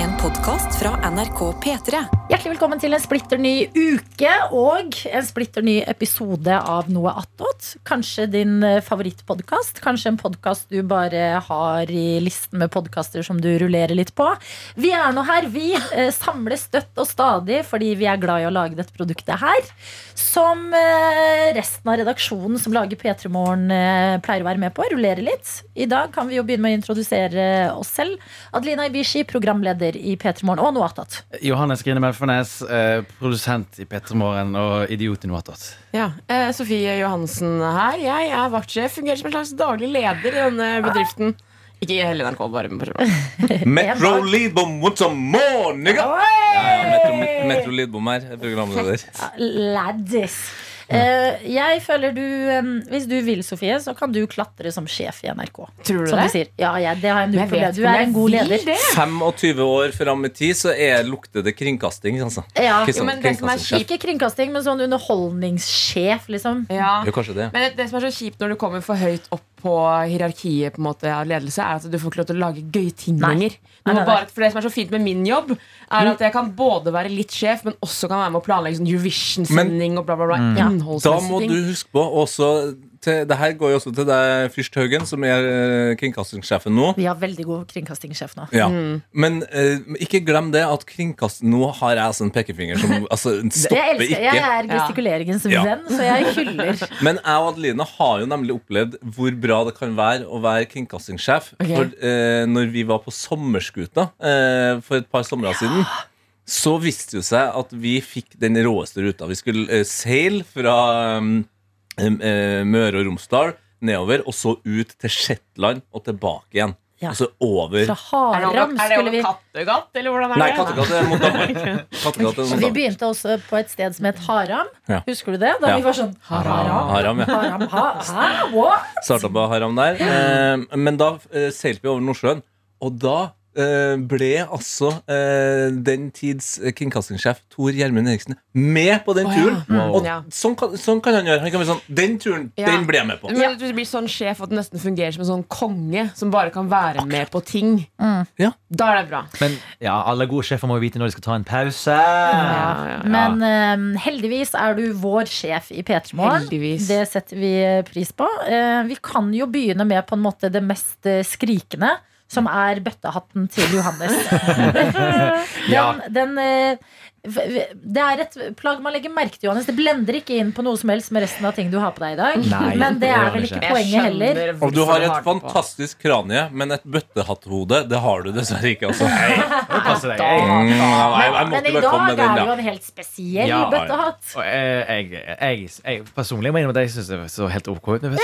En podkast fra NRK P3. Hjertelig velkommen til en splitter ny uke og en splitter ny episode av Noe attåt. Kanskje din favorittpodkast. Kanskje en podkast du bare har i listen med podkaster som du rullerer litt på. Vi er nå her, vi. eh, Samles støtt og stadig fordi vi er glad i å lage dette produktet her. Som eh, resten av redaksjonen som lager P3 Morgen eh, pleier å være med på. Rullere litt. I dag kan vi jo begynne med å introdusere oss selv. Adelina Ibishi, programleder i P3 Morgen og Noe attåt. Johannes Grine Melfarnes, eh, produsent i P3 Morgen og idiot i noe attåt. Ja, eh, Sofie Johansen her. Jeg er vaktsjef, fungerer som en slags daglig leder i denne bedriften. Ikke i hele NRK, bare Metro Lidbom, what's a morning! Ja, ja, Metro, Metro Lidbom her, programleder. Laddis. Eh, jeg føler du eh, Hvis du vil, Sofie, så kan du klatre som sjef i NRK. Tror du Som det? du sier. Ja, ja, det har jeg null Jeg problem. vet Du er en god leder. det. 25 år fram i tid så er, lukter det kringkasting. Altså. Ja, jo, sånn men det som er kjipt ikke kringkasting, men sånn underholdningssjef, liksom. Ja. Jo, kanskje det. Men det, det som er så kjipt når du kommer for høyt opp på hierarkiet på en måte av ledelse, er at du får ikke lov til å lage gøye ting lenger. For Det som er så fint med min jobb, er at jeg kan både være litt sjef, men også kan være med å planlegge sånn Eurovision-sending og bla, bla, bla. Ja. Da må du huske på også til, Det her går jo også til deg, Fyrst Haugen, som er eh, kringkastingssjefen nå. Vi har veldig god kringkastingssjef nå. Ja. Men eh, ikke glem det at kringkast Nå har jeg altså en pekefinger som altså, Det jeg stopper elsker. Jeg er gestikuleringens Ja. venn, så jeg hyller. Men jeg og Adeline har jo nemlig opplevd hvor bra det kan være å være kringkastingssjef. Ok. For eh, når vi var på sommerskuta eh, for et par somre siden, så viste det seg at vi fikk den råeste ruta. Vi skulle eh, seile fra um, eh, Møre og Romsdal nedover, og så ut til Shetland og tilbake igjen. Ja. Og så over Fra det Haram er det skulle over vi Kattegat, eller hvordan er Nei, det? Kattegat er mot Danmark. Er mot Vi begynte også på et sted som het Haram. Ja. Husker du det? Da Ja. vi var sånn Haram, Haram, ja. Haram, ha, ha, what? Starta på Haram der. Eh, men da eh, seilte vi over Nordsjøen, og da eh, ble altså eh, den tids eh, kringkastingssjef Tor Gjermund Eriksen med på den ja. turen. Wow. Og sånn, kan, sånn kan han gjøre. Han kan bli sånn Den turen, Ja. den ble jeg med på. Men Du blir sånn sjef at du nesten fungerer som en sånn konge som bare kan være med på ting. Ja. Da er det bra. Men ja, alle gode sjefer må jo vite når de skal ta en pause. Ja, ja, ja. Men eh, heldigvis er du vår sjef i P3 Morgen. Det setter vi pris på. Uh, vi kan jo begynne med på en måte det mest eh, skrikende, som er bøttehatten til Johannes. den, Ja. den, eh, det er et plagg man legger merke til, Johannes. Det blender ikke inn på noe som helst med resten av ting du har på deg i dag. Nei, men det det er vel ikke poenget heller. Og du har et fantastisk kranie, men et bøttehatthode, det har du dessverre ikke. Altså. Passe deg. Mm, Jeg, Men i dag er det jo en helt spesiell Ja, ja. bøttehatt. og jeg, jeg, jeg, jeg personlig må innrømme at jeg syns det så helt ok ut. men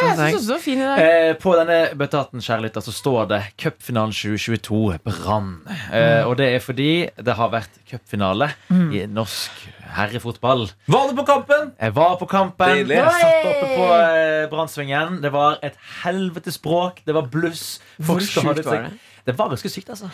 dag. Eh, på denne bøttehatten kjære så står det Cupfinalen 2022 Brann. Mm. og det er fordi det har vært cupfinale i norsk herrefotball. Var du på kampen? Jeg var på kampen. Deilig. Jeg satt oppe på eh, Brannsvingen. Det var et helvetes bråk. Det var bluss. Hvor sjukt var det? Det var ganske sykt, altså.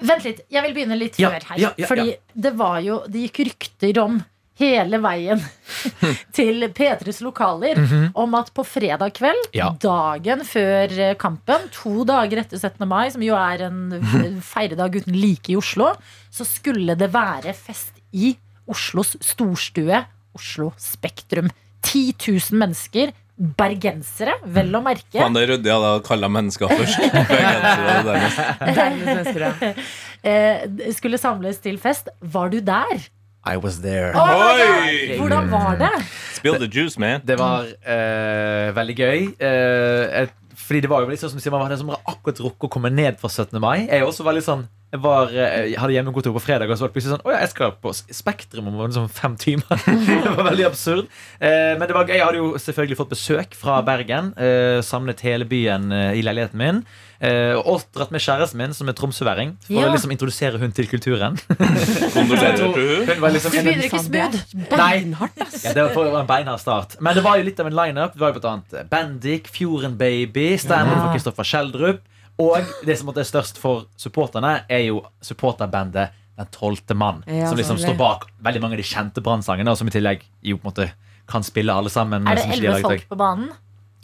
Vent litt, jeg vil begynne litt Ja, før her. ja, ja, fordi ja. det var jo Det gikk rykter om hele veien til P3s lokaler om at på fredag kveld. Ja. dagen før eh, kampen, to dager etter 17. mai, som jo er en feiredag uten like i Oslo, så skulle det være fest i Oslos storstue, Oslo Spektrum. 10 000 mennesker. Bergensere, vel å merke. Faen, det er ryddig av deg å kalle mennesker først. Eh, skulle samles til fest. Var du der? I was there. Oh! Oi! Hvordan var det? Spill the juice, man. Det var uh, veldig gøy. Uh, et, fordi det var jo litt sånn som sier, Man hadde som akkurat rukket å komme ned fra 17. mai. Jeg også var litt sånn var, eh, jeg hadde hjemmekontor på fredag, og så var det plutselig sånn Å ja, jeg skal på Spektrum om liksom fem timer. det var veldig absurd. Eh, men det var gøy. Jeg hadde jo selvfølgelig fått besøk fra Bergen. Eh, samlet hele byen eh, i leiligheten min. Eh, og dratt med kjæresten min, som er tromsøværing, for Ja. å liksom introdusere hun til kulturen. Hun. Var liksom Du begynner ikke smooth. Beinhardt, ass. ja, det var en beinhard start. Men det var jo litt av en lineup. Det var jo blant annet Bendik, Fjorden Baby, Stanley ja. for Kristoffer Schjelderup. Og det som er størst for supporterne, er jo supporterbandet Den tolvte mann. Ja, som liksom står bak veldig mange av de kjente brannsangene, og som i tillegg jo på en måte kan spille alle sammen. Er det elleve folk på banen?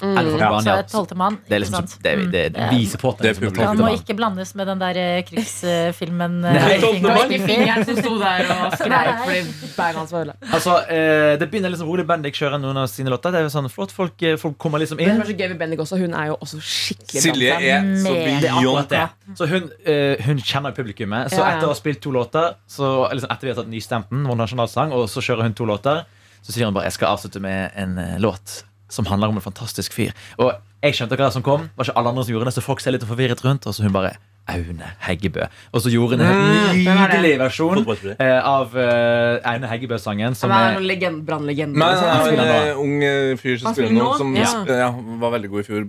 Ja. tolvtemann. Det er liksom sant? det, er- det, viser på at Det er er publikum. Han må ikke blandes med den der eh, krigsfilmen. Nei, eh, Det of ikke fingeren som sto der og skreik fordi beina hans var ødelagt. Altså, eh, det begynner liksom rolig. Bendik kjører noen av sine låter. Det er jo sånn flott, Folk, folk kommer liksom Det Men det er så gøy med Bendik også, hun er jo også skikkelig Silje er så Med- Det beyond det. Så hun, eh, hun kjenner publikummet. Så etter å ha spilt to låter, så liksom etter vi har tatt nystemten, vår nasjonalsang, og så kjører hun to låter, så sier hun bare jeg skal avslutte med en låt som handler om en fantastisk fyr. Og jeg skjønte hva som kom, var ikke alle andre som gjorde det, så folk ser litt forvirret rundt, og så hun bare Aune Heggebø. Og så gjorde hun en det? nydelig versjon eh, av eh, Aune Heggebø-sangen. Som Han er noen legend, brannlegende. Men han en ung eh, fyr som spiller nå, som var veldig god i fjor.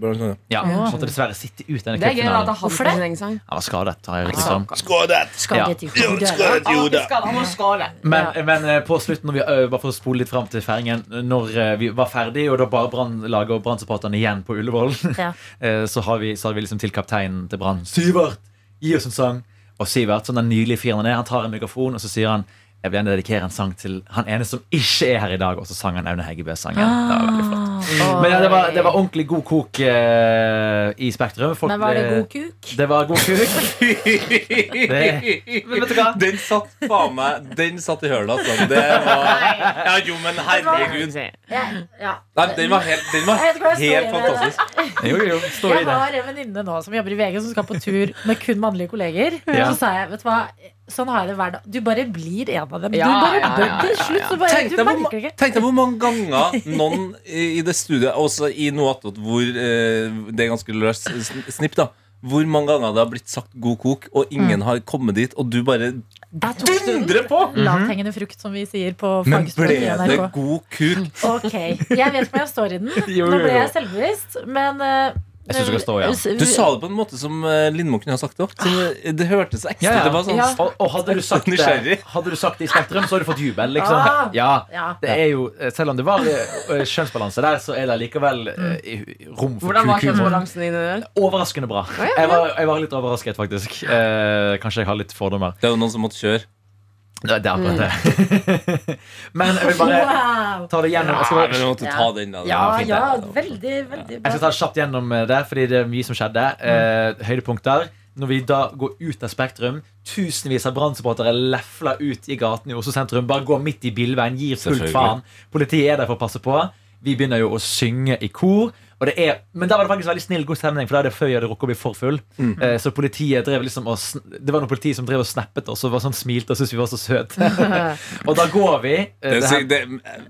Ja, Ja. måtte dessverre sitte ut denne cupfinalen. han Hvorfor det? Han var skadet, har jeg riktig som. Skådet! Skal Ja. det til Jo, hodet? Han. Men, men på slutten, når vi, bare for å spole litt fram til feiringen Når vi var ferdig, og da bare Brannlaget og Brannsupporterne igjen på Ullevål, eh, så, har vi, liksom til kapteinen til Brann Sivert, gi oss en sang! Og Sivert, sånn den nydelige fyren han er, han tar en mikrofon, og så sier han jeg vil gjerne dedikere en sang til han ene som ikke er her i dag. Og så sang han Aune Heggebø-sangen. Det var veldig flott. Men ja, det var, det var ordentlig god kok uh, i Spektrum. Folk Men var det god kuk? Det var god kuk. Det- Men vet du hva? Den satt faen meg Den satt i hølet, altså. Det var Ja, jo, men herregud. Ja, ja. Nei, den var helt, den var helt står fantastisk. Jo, jo, jo. Stå i Jeg har en venninne nå som jobber i VG, som skal på tur med kun mannlige kolleger. Ja. Så sa jeg, vet du hva, sånn har jeg det hver dag. Du bare blir en av dem. Ja, du bare ja, ja, ja, til slutt. Så bare, Tenk du deg, hvor, merker ikke. tenk deg hvor mange ganger noen i det studiet, også i noe attåt hvor eh, det er ganske løst snipp, da. Hvor mange ganger det har blitt sagt 'god kok', og ingen har kommet dit, og du bare dundrer på! Lavthengende frukt, som vi sier på Men ble det god kuk? Ok, Jeg vet hvor jeg står i den. Nå ble jeg selvbevisst, men eh, Jeg syns du skal stå, ja. Du sa det på en måte som eh, Lindmo kunne ha sagt det òg. Det hørtes ekstra Ja, ja. Det var sånn Ja. Og, og hadde, du sagt hadde du sagt det i Spektrum, så hadde du fått jubel. Liksom. Ah. Ja, Ja. det er jo, Selv om det var eh, kjønnsbalanse der, så er det likevel eh, rom for Hvordan var kjønnsbalansen din? der? Overraskende bra. Jeg var, jeg var litt overrasket, faktisk. Eh, kanskje jeg har litt fordommer. Det er jo noen som måtte kjøre. Det det er akkurat det. Men jeg vil bare ta det gjennom. Jeg skal, Ja, bare, måtte ta den, da. Ja, fint, ja, veldig, veldig, bra. jeg skal ta kjapt gjennom det, fordi det er mye som skjedde. Eh, høydepunkter. Når vi da går ut av Spektrum, tusenvis av brannsupportere lefler ut i gaten i Oslo sentrum. Bare går midt i bilveien, gir fullt faen. Politiet er der for å passe på. Vi begynner jo å synge i kor. Og det er, men da var det faktisk veldig snill god stemning, for da er det før jeg hadde rukket å bli for full. Eh, så politiet drev liksom og, Det var noen politi som drev og snappet oss og var sånn smilte og syntes vi var så søte. og da går vi. eh, Det, det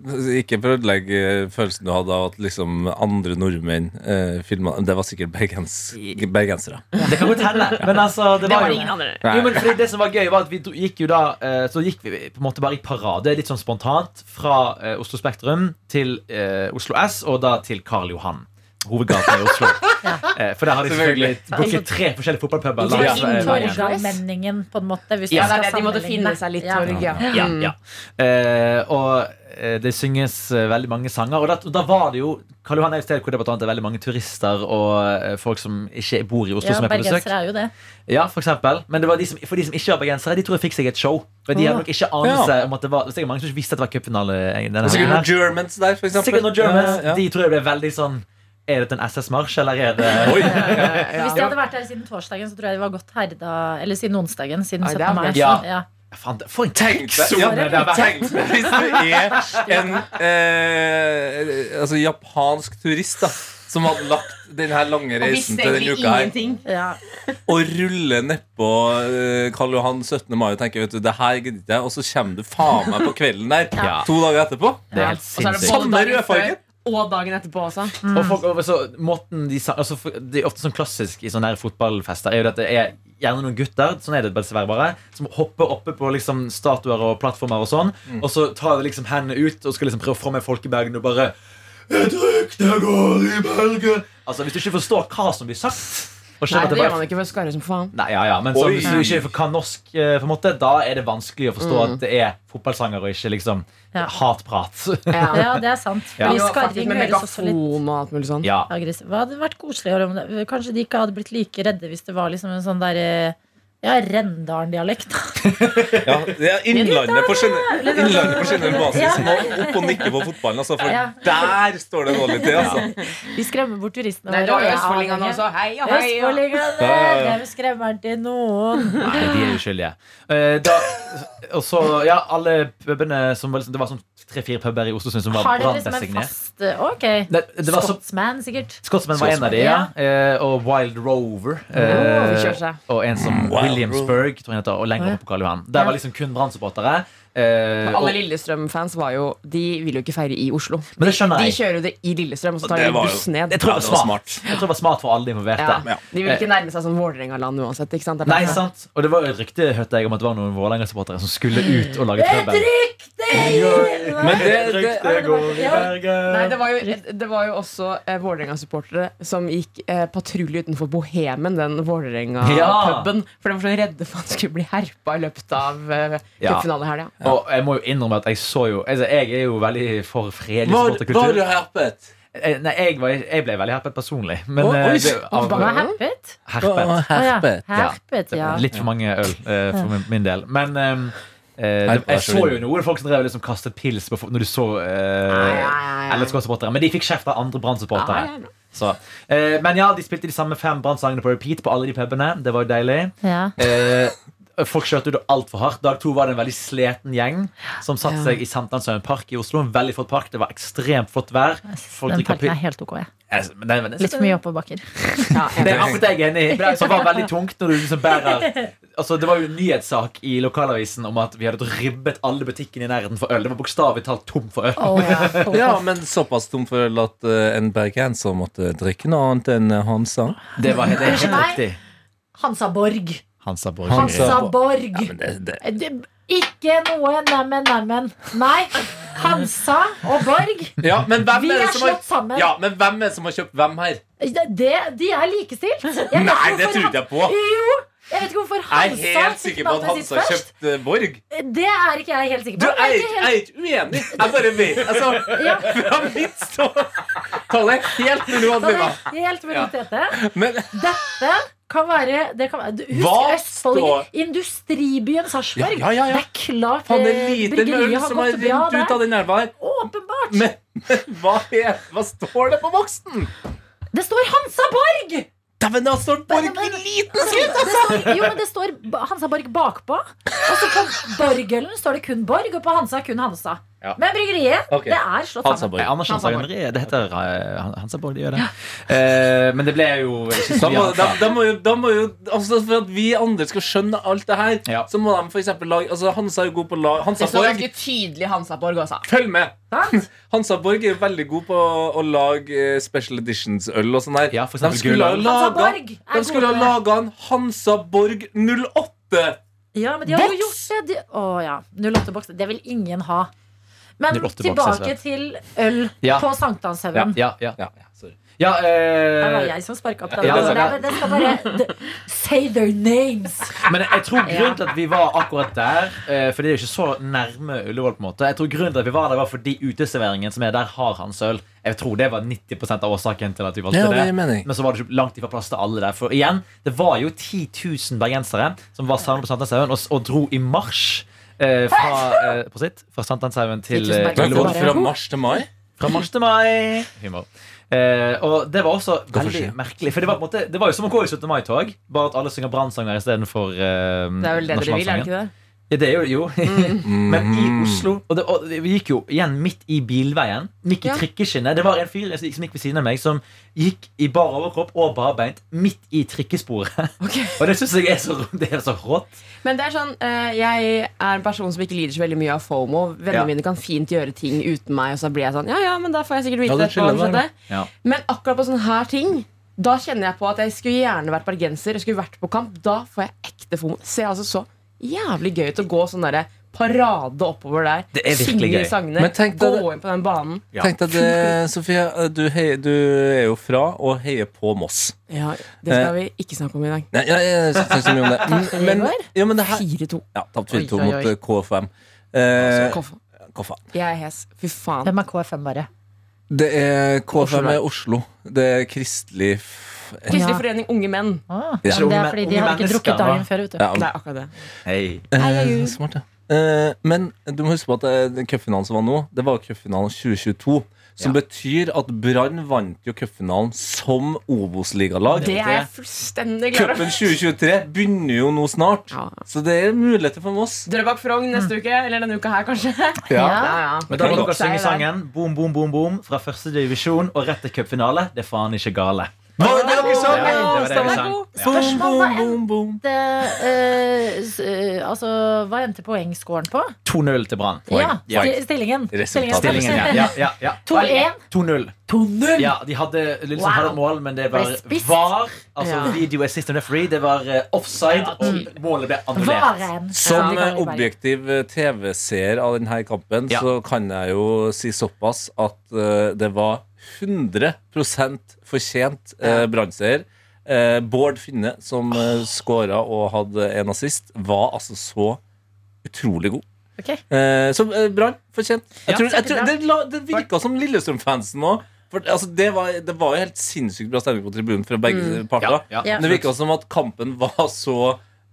det, ikke for å ødelegge følelsen du hadde av at liksom andre nordmenn eh, filma Det var sikkert bergens, bergensere. Det kan godt hende. Men altså, det Det var var jo ingen andre. Jo, men fordi det som var gøy var at Vi gikk jo da eh, Så gikk vi på en måte bare i parade, litt sånn spontant, fra eh, Oslo Spektrum til eh, Oslo S, og da til Karl Johan. Hovedgaten i Oslo. ja. for der har de selvfølgelig booket tre forskjellige fotballpuber. Ja. eh. Torgallmenningen, på en måte. Ja, det de måtte finne seg litt torg, ja. Ja, ja. Eh, og eh, det synges eh, veldig mange sanger. Og da, og da var det jo Karl Johan er et sted hvor det blant annet er veldig mange turister og eh, folk som ikke bor i Oslo, Ja, som er på besøk. er jo det. Ja, for eksempel. Men det var de som, for de som ikke var bergensere, de tror jeg fikk seg et show. Men de hadde nok ikke anelse om at det var er sikkert mange som ikke visste at det var cupfinale. er sikkert noen. Germans der, for eksempel. Sikkert noen Germans. Ja, ja. De tror jeg ble veldig sånn Er dette en SS-marsj, eller er det Oi. Hvis de hadde vært her siden torsdagen, så tror jeg de var godt herda Eller siden onsdagen. Siden 17. mars mai. så, Ja. Fan, det- for en tenksone det har vært. hvis du er en eh, altså, japansk turist da som hadde lagt den her lange reisen til denne uka her ingenting. Ja. og ruller nedpå uh, Karl Johan 17. mai og tenker vet du, det her gidder ikke jeg, og så kommer du faen meg på kvelden der Ja. to dager etterpå. Det er er det både Samme rødfargen. Og dagen etterpå også. Og folk, og så, måten de, altså, det er ofte sånn klassisk i sånne fotballfester er jo at det er gjerne noen gutter sånn er det dessverre bare, som hopper oppe på liksom statuer og plattformer, og sånn og så tar de liksom hendene ut og skal liksom prøve å få med folkebergen og bare Et rykte går i Bergen! Altså Hvis du ikke forstår hva som blir sagt Nei, det det gjør man ikke for skarre som faen. Nei, ja, ja, men så, hvis du ikke kan norsk, eh, på en måte, da er det vanskelig å forstå at det er fotballsanger og ikke liksom Ja. hatprat. Ja. ja, det er sant. Ja. Jo, faktisk skarring med høres også litt megafon og alt mulig sånn. ja. aggressiv. Hva hadde vært det? Kanskje de ikke hadde blitt like redde hvis det var liksom en sånn derre Ja, Rendalen-dialekt. Ja, ja, Innlandet på generell innlandet på generell basis. Ja. Må opp og nikke på fotballen, altså, for Ja. der står det dårlig til. Altså. Vi skremmer bort turistene Nei, da våre. er Østfoldingene også. Hei og hei. Østfoldingene, skremmeren skremmer til noen. Nei, de er uskyldige. Eh, og så, ja, alle pubene som var liksom, Det var sånn tre-fire puber i Oslo som var Har dere liksom branndesignert. fast Ok. Det, det var Scotsman, sikkert. Scotsman var en av de, ja. Eh, og Wild Rover. eh, seg. og en som Wild Williamsburg, tror jeg heter, og lenger opp på Karl Johan. Der var liksom kun Brann-supportere. Eh, Alle Lillestrøm-fans var jo De ville jo ikke feire i Oslo. Men det skjønner De kjører jo det i Lillestrøm, og så tar de buss ned. Jeg tror Ja, det var smart. Jeg tror det var smart for alle de involverte. Ja. Ja. De vil ikke nærme seg sånn Vålerenga-land uansett. Ikke sant? Nei, sant Og det var et rykte hørte jeg om at det var noen Vålerenga-supportere som skulle ut og lage trøbbel. Men det, det, det, går i Bergen. Nei, det var jo, det var jo også eh, Vålerenga-supportere som gikk eh, patrulje utenfor Bohemen, den Vålerenga-puben. For de var så redde for at han skulle bli herpa i løpet av eh, Ja. Ja. Og jeg må jo innrømme at jeg så jo altså, Jeg er jo veldig for fredelig var, var du herpet? Eh, Nei, jeg, var, jeg ble veldig herpet personlig. Men oh, eh, oi, det, av, bare herpet? herpet? herpet. Ja. herpet. Ja. Litt for mange øl uh, for min, min del. Men eh, eh, det, Herpet er jeg så så jo noen folk som drev liksom kastet pils på når du så uh, LSK-supportere. Men de fikk kjeft av andre Brann-supportere. Så, eh, men ja, de spilte de samme fem Brann-sangene på repeat på alle de pubene. Det var jo deilig. Ja. Eh, folk kjørte det altfor hardt. Dag to var det en veldig sliten gjeng som satte Ja. seg i Sankthanshaugen park i Oslo. En veldig flott park. Det var ekstremt flott vær. Folk Den parken er helt ok. det- det- Litt for mye oppoverbakker. Ja, Det er akkurat jeg enig i. Som var veldig tungt når du liksom bærer Altså, Det var jo en nyhetssak i lokalavisen om at vi hadde ribbet alle butikkene i nærheten for øl. Det var bokstavelig talt tom for øl. Oh, ja. Ja, men såpass tom for øl at uh, en bergenser måtte drikke noe annet enn Hansa. Det var helt, helt riktig. Hansa Borg. Hansa Borg. Hansa- Hansa Borg. Ja, det, det. Det- Ikke noe neimen, neimen. Nei. Hansa og Borg. Ja, men hvem Vi er er slått har sammen. Ja, men hvem er det som har kjøpt hvem her? Det, de er likestilt. Jeg Nei, det trodde jeg på. Jo, jeg vet ikke hvorfor Jeg er helt sikker på at Hansa har kjøpt eh, Borg. Det er ikke jeg helt sikker på. Jeg er er jeg er ikke uenig. Jeg bare vet Altså, Ja. fra mitt ståsted Tallet noe, helt, mulig å Ja. Dette kan være, det kan være Husk Hva Østfold. Industribyen Sarpsborg. Ja, ja, ja. Det er klart han er lite har som har rent ut av den elva her. Åpenbart. Men, men hva, er, hva står det på boksen? Det står Hansa Borg! Dæven, det står Borg i liten skrift! jo, men det står Hansa Borg bakpå. Og så på Borgølen står det kun Borg, og på Hansa kun Hansa. Ja. Men bryggeriet, okay. det er slått Hansa sammen. Borg. Anders Hansa Hansa Borg. Det heter uh, Hansa Borg. Det gjør det. Eh, men det ble jo ikke så Da mye da, da må jo, da må jo altså For at vi andre skal skjønne alt det her, Ja. så må de eksempel lage altså Hansa er jo god på lag Hansaborg. Det står så ganske tydelig Hansaborg også. følg med! Hansaborg Hansa Borg er jo veldig god på å lage eh, special editions-øl og sånn der. Ja, de skulle ha laga Borg De skulle ha laga en Hansaborg 08. Ja, men de har jo gjort det. De, å ja. 08-boks. Det vil ingen ha. Men 08 tilbake til øl Ja. på Sankthanshaugen. Ja, ja. Ja, sorry. ja Det var jeg som sparka opp den. Ja, det, det- det skal bare Say their names! men jeg tror grunnen til at vi var akkurat der eh, For det er jo ikke så nærme Ullevål. på en måte Jeg tror grunnen til at vi var der, var fordi uteserveringen som er der, har hans øl. Jeg tror det var 90% av årsaken til at vi valgte Ja, det det. Men så var det ikke langt ifra plass til alle der. For igjen, det var jo 10 000 bergensere som var samlet på Sankthanshaugen og, og dro i marsj eh, fra, eh, på sitt, fra Sankthanshaugen til eh, Fra mars til mai? Fra mars til mai. Humor. Eh, og det var også veldig merkelig. For det var, på en måte, det var jo som å gå i 17. mai-tog, bare at alle synger brannsanger istedenfor uh, Det er vel det dere vil, er det ikke det? Ja, det er jo, jo. Men i Mm. Oslo og, det, og Vi gikk jo igjen midt i bilveien. Midt i Ja. trikkeskinnet. Det var en fyr som gikk ved siden av meg som gikk i bar overkropp og barbeint midt i trikkesporet. Og det syns jeg er så, det er så rått. Men det er sånn, eh, jeg er en person som ikke lider så veldig mye av FOMO. Vennene Ja. mine kan fint gjøre ting uten meg, og så blir jeg sånn Ja, ja, men da får jeg sikkert Ja, vite det det. skjønner du? Ja. Men akkurat på sånne her ting Da kjenner jeg på at jeg skulle gjerne vært bergenser. Jeg skulle vært på kamp Da får jeg ekte FOMO. Det ser altså så jævlig gøy ut å gå sånn derre parade oppover der. Det er virkelig synge gøy. sangene, gå det- inn på den banen. Ja. Tenk deg det, Sofie. Du, heier, du er jo fra og heier på Moss. Ja, Det skal vi ikke snakke om i dag. Nei, jeg, jeg, synes så mye om det. Men, ja, men det her 4-2. Ja, tapt 4-2 mot oi. eh, KFM. Eh, Koffa. Koffa. Jeg er hes. Fy faen. Hvem er KFM, bare? Det er KFM i Oslo. Det er kristelig Kristelig forening Unge menn. Ah, Det er det er fordi de har ikke drukket dagen før. Vet du. ja, Det er akkurat det. Hei. eh, Smart, ja. Eh, men du må huske på at eh, cupfinalen som var nå, det var cupfinalen 2022. Som Ja. betyr at Brann vant jo cupfinalen som Obos-ligalag. Det er jeg fullstendig klar over. Cupen 2023 begynner jo nå snart, Ja. så det er muligheter for Moss. Drøbak Frogn neste uke, eller denne uka her, kanskje. Ja. ja. Men da må dere synge sangen Boom, boom, boom, boom fra første divisjon og rett til cupfinale. Det er faen ikke gale. Var det dere sang? Spørsmål hva endte eh, eh, Altså, hva endte poengscoren på? 2-0 til Brann. Ja, stillingen. Stillingen, ja. ja, ja, ja. 2-1. 2-0. 2-0. Ja, de hadde liksom Wow. hadde et mål, men det var VAR. Altså Ja. video assistant referee. Det var eh, offside, og målet ble annullert. Som Ja, objektiv TV-seer av denne kampen, Ja. så kan jeg jo si såpass at det var 100 fortjent uh, brannseier. Eh, Bård Finne, som eh, skåra og hadde en assist, var altså så utrolig god. Ok. Eh, så eh, Brann, fortjent. Jeg Ja, tror, jeg tror, det, la- det virka som Lillestrøm-fansen òg. Altså, det, var, det var jo helt sinnssykt bra stemning på tribunen fra begge parter. Ja, ja. Ja. Men det virka som at kampen var så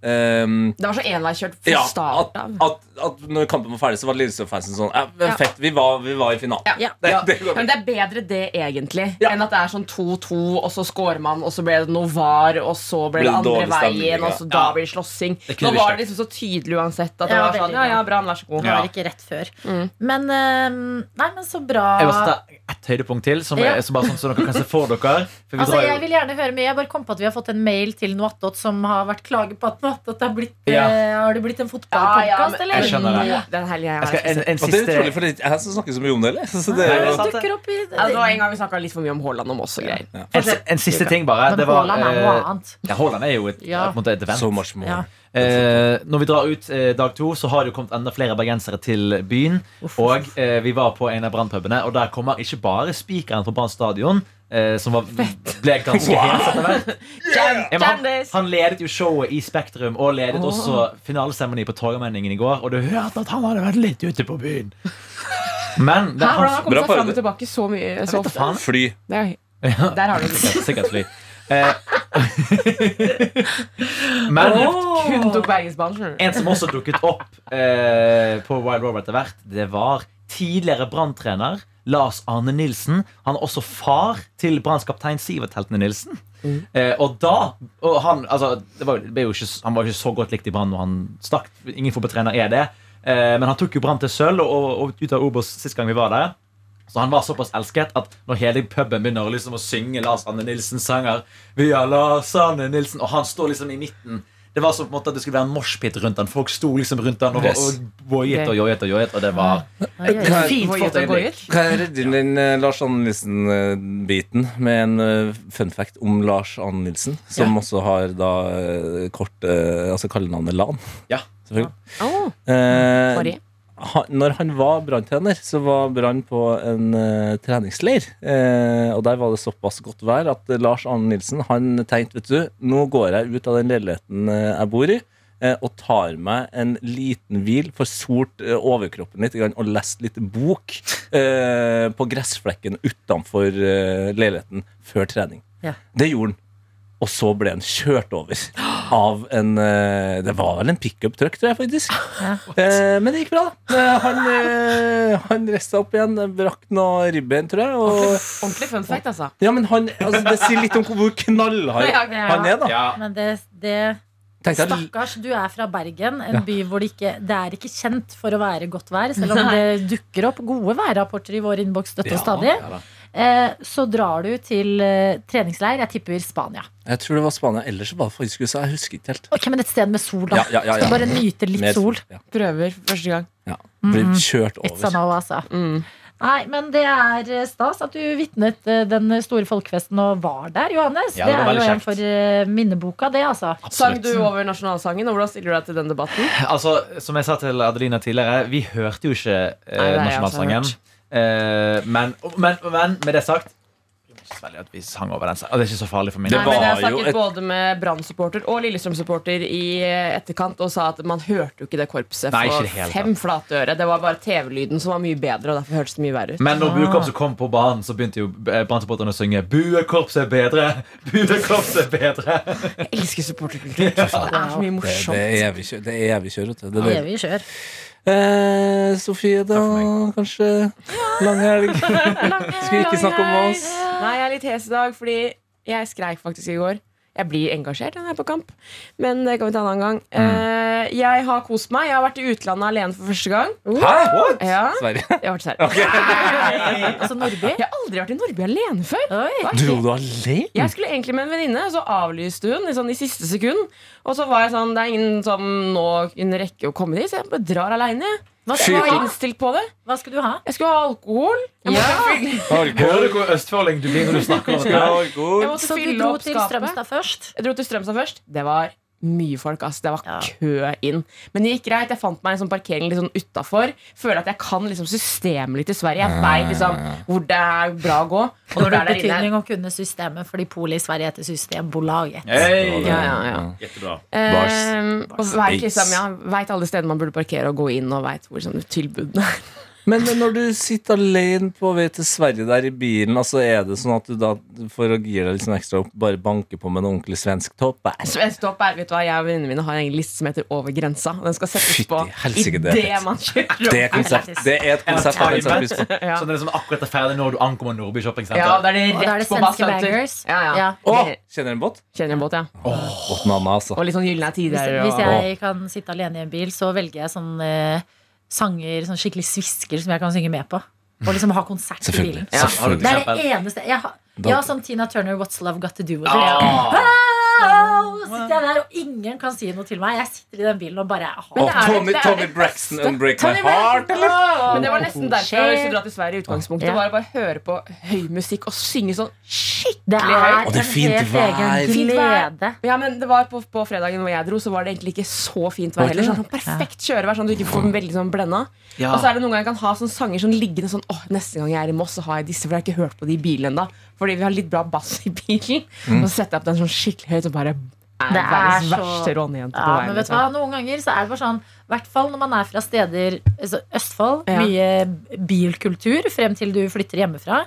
ehm, Det var så enveiskjørt fra ja, start at, av. at, at når kampen var ferdig, så var Lillestrøm-fansen sånn ja, men Ja. Fett, vi var, vi var i finalen. Ja. Det, Ja. det går Men det er bedre det, egentlig, Ja. enn at det er sånn 2-2, og så scorer man, og så ble det noe var, og så ble Blir det det andre veien, og ja. så da blir det slåssing. Nå var det liksom så tydelig uansett at det Ja, var sånn Ja, ja, bra. Brann, vær så god. Det var ikke rett før. Mm. Men um, Nei, men så bra. Jeg vil ta ett høydepunkt til, som er så bare sånn så dere kan se for dere. For vi Altså, drar jeg vil gjerne høre mye. Jeg bare kom på at vi har fått en mail til Noatot som har vært klage på at Noatot er blitt, Ja. eh, Har det blitt en Ja, ja, fotballpodkast, men- eller? Jeg skjønner det. Ja, Den helgen jeg jeg skal, en, en siste... det er utrolig, for det ikke jeg som snakker så mye om det, eller? Så det Nei, det jo sant. dukker opp i Ja, det var en gang vi snakka litt for mye om Haaland om oss og greier. en, en siste ting, bare. Men Det var, Haaland er noe eh, annet. ja, Haaland er jo et, Ja. et event. so much more. Ja. Eh, når vi drar ut eh, dag to, så har det jo kommet enda flere bergensere til byen. Og eh, vi var på en av brannpubene, og der kommer ikke bare spikeren på Brann stadion. Eh, som var, ble ganske hes etter hvert. Ja, men han, han ledet jo showet i Spektrum og ledet også finaleseremoni på Torgallmenningen i går. Og du hørte at han hadde vært litt ute på byen. Men det Her han, har han kommet seg fram og tilbake så mye så ofte. Fly. Det er, der har du det. Sikkert Eh, men Kun tok. En som også dukket opp eh, på Wild Robert etter hvert, det var tidligere Brann-trener Lars Arne Nilsen. Han er også far til Branns kaptein Sivert Heltene Nilsen. Eh, og da og han, altså, det var, det ble jo ikke, han var jo ikke så godt likt i Brann når han stakk. Ingen fotballtrener er det. Eh, men han tok jo Brann til sølv og, og, og ut av Obos sist gang vi var der. Så han var såpass elsket at når hele puben begynner liksom å synge Lars Anne Nilsen-sanger Vi har Lars Anne Nilsen Og han står liksom i midten. Det var som på en måte at det skulle være en moshpit rundt han. Folk sto liksom rundt han og, voiet og joiet og joiet. Og det var et fint flott øyeblikk. Kan jeg redde inn den Lars Anne Nilsen-biten med en eh, fun fact om Lars Anne Nilsen, som Ja. også har da eh, kort eh, Altså kallenavnet Lan. Ja. Selvfølgelig. Oh, Eh. Han, når han var branntrener, så var Brann på en uh, treningsleir. Uh, og der var det såpass godt vær at Lars Arne Nilsen Han tenkte vet du, nå går jeg ut av den leiligheten eh, jeg bor i. uh, Og tar meg en liten hvil, får solt overkroppen litt og lest litt bok på gressflekken utenfor leiligheten før trening. Ja. Det gjorde han. Og så ble han kjørt over av en eh, Det var vel en pickup-truck, tror jeg faktisk. Ja. Eh, men det gikk bra, da. Eh, han, han resta opp igjen, brakk noe ribbein, tror jeg. Og, Ordentlig fun fact, altså. ja, men han, altså, det sier litt om hvor knallhard Ja, han er, da. Ja. Men det, det Stakkars, du er fra Bergen, en Ja. by hvor det ikke Det er ikke kjent for å være godt vær, selv om det dukker opp gode værrapporter i vår innboks støtte og stadig. Ja. Eh, så drar du til eh, treningsleir. Jeg tipper Spania. jeg tror det var Spania. Ellers så var det faktisk USA. Jeg husker ikke helt. Ok, Men et sted med sol, da. Ja, ja, ja, ja. Bare nyte litt Mer sol. Ja, Prøver første gang. ja. Blir kjørt kjørt It's a over. no, altså. Mm. Nei, men det er eh, stas at du vitnet den store folkefesten og var der, Johannes. Ja, det det, er jo en for minneboka, det, altså. Sang du over nasjonalsangen, og hvordan stiller du deg til den debatten? Altså, Som jeg sa til Adelina tidligere, vi hørte jo ikke eh, Nei, nasjonalsangen. Eh, men, men, men med det sagt veldig at vi sang over den. Det er ikke så farlig for min Det del. jeg snakket et- både med Brann-supporter og Lillestrøm-supporter i etterkant og sa at man hørte jo ikke det korpset Nei, ikke for det fem flate øre. Det var bare TV-lyden som var mye bedre, og derfor hørtes det mye verre ut. Men når buekorpset kom på banen, så begynte jo eh, Brann-supporterne å synge 'Buekorpset er bedre'. Buekorpset er bedre Jeg elsker supporterkultur. Det er så mye morsomt. det er evig kjør. Det er evig kjør det er. Evig kjør. Eh, Sofie, da? Kanskje lang helg? Skal vi ikke snakke om oss? Nei, jeg er litt hes i dag, fordi jeg skreik faktisk i går. Jeg blir engasjert når jeg er på kamp, men det kan vi ta en annen gang. Eh, jeg har kost meg. Jeg har vært i utlandet alene for første gang. Hæ? Ja, Sverige? jeg har vært her. Altså Norge? Jeg har aldri vært i Norge alene før. Dro du alene? Jeg skulle egentlig med en venninne, så avlyste hun i, sånn, i siste sekund. Og så var jeg sånn, det er ingen som nå kunne rekke å komme dit, så jeg bare drar aleine. Hva skulle du ha? innstilt på det. Hva skulle du ha? Jeg skulle ha alkohol. Jeg måtte, Ja. fylle, Hører du hvor østfolding du blir når du snakker om dette? jeg måtte Så du fylle dro opp til skapet. Strømstad først? Jeg dro til Strømstad først. Det var mye folk. Altså, Det var Ja. kø inn. Men det gikk greit. Jeg fant meg en sånn parkering litt sånn utafor. Føler at jeg kan liksom systemet litt i Sverige. Jeg vet liksom hvor det er bra å gå. Og når Det er er der inne betydning å kunne systemet, fordi Polet i Sverige heter Systembolaget. Hey. ja, ja, ja. Jättebra. Eh, og vet, liksom, ja, vet alle steder man burde parkere og gå inn, og veit hvor sånn, tilbudene er. Men når du sitter alene på vei til Sverige der i bilen, altså er det sånn at du da, for å gire deg litt sånn ekstra opp, bare banker på med en ordentlig svensk topp? Svensk topp er, vet du hva, Jeg og venninnene mine har en liste som heter Over grensa. Den skal settes Fytti på helsike, det idet fett. man kjører Det er, konsept, det er et konsept jeg pris på. Ja. Så det er liksom akkurat er ferdig når du ankommer Nordby shoppingsenter. Ja, da er det rett er det på svenske baggers. Ja, ja. Ja. Oh, kjenner en båt? Kjenner en båt, ja. Båt Nanna, altså. Og litt sånn gylne tider. hvis hvis, jeg kan sitte alene i en bil, så velger jeg sånn eh, sanger, sånn skikkelig svisker som jeg kan synge med på. Og liksom ha konsert i bilen. Ja. Det er det eneste jeg har. Ja, som Tina Turner, What's Love Got To Do With It. Ah. Wow! sitter jeg der, og ingen kan si noe til meg. Jeg sitter i den bilen og bare har Tommy det Braxton. Unbreak Tony My Heart. Men det var nesten derfor jeg dra til Sverige i utgangspunktet. Ja. Var bare høre på høy musikk og synge sånn skikkelig Det høyt. Og det er fint vær. Fint vær. Ja, men det var på, på fredagen hvor jeg dro, så var det egentlig ikke så fint vær heller. Sånn, perfekt kjørevær, sånn at du ikke får den veldig sånn blenda. Ja. Og så er det noen ganger jeg kan ha sånne sanger sånn liggende sånn Åh, neste gang jeg er i Moss, så har jeg disse, for jeg har ikke hørt på de i bilen ennå. Fordi vi har litt bra bass i bilen. Mm. Og så setter jeg opp den sånn skikkelig høyt og bare er, Det er så- verste rånejente Ja, men vet du liksom. hva, Noen ganger så er det bare sånn I hvert fall når man er fra steder altså Østfold, Ja. mye bilkultur frem til du flytter hjemmefra.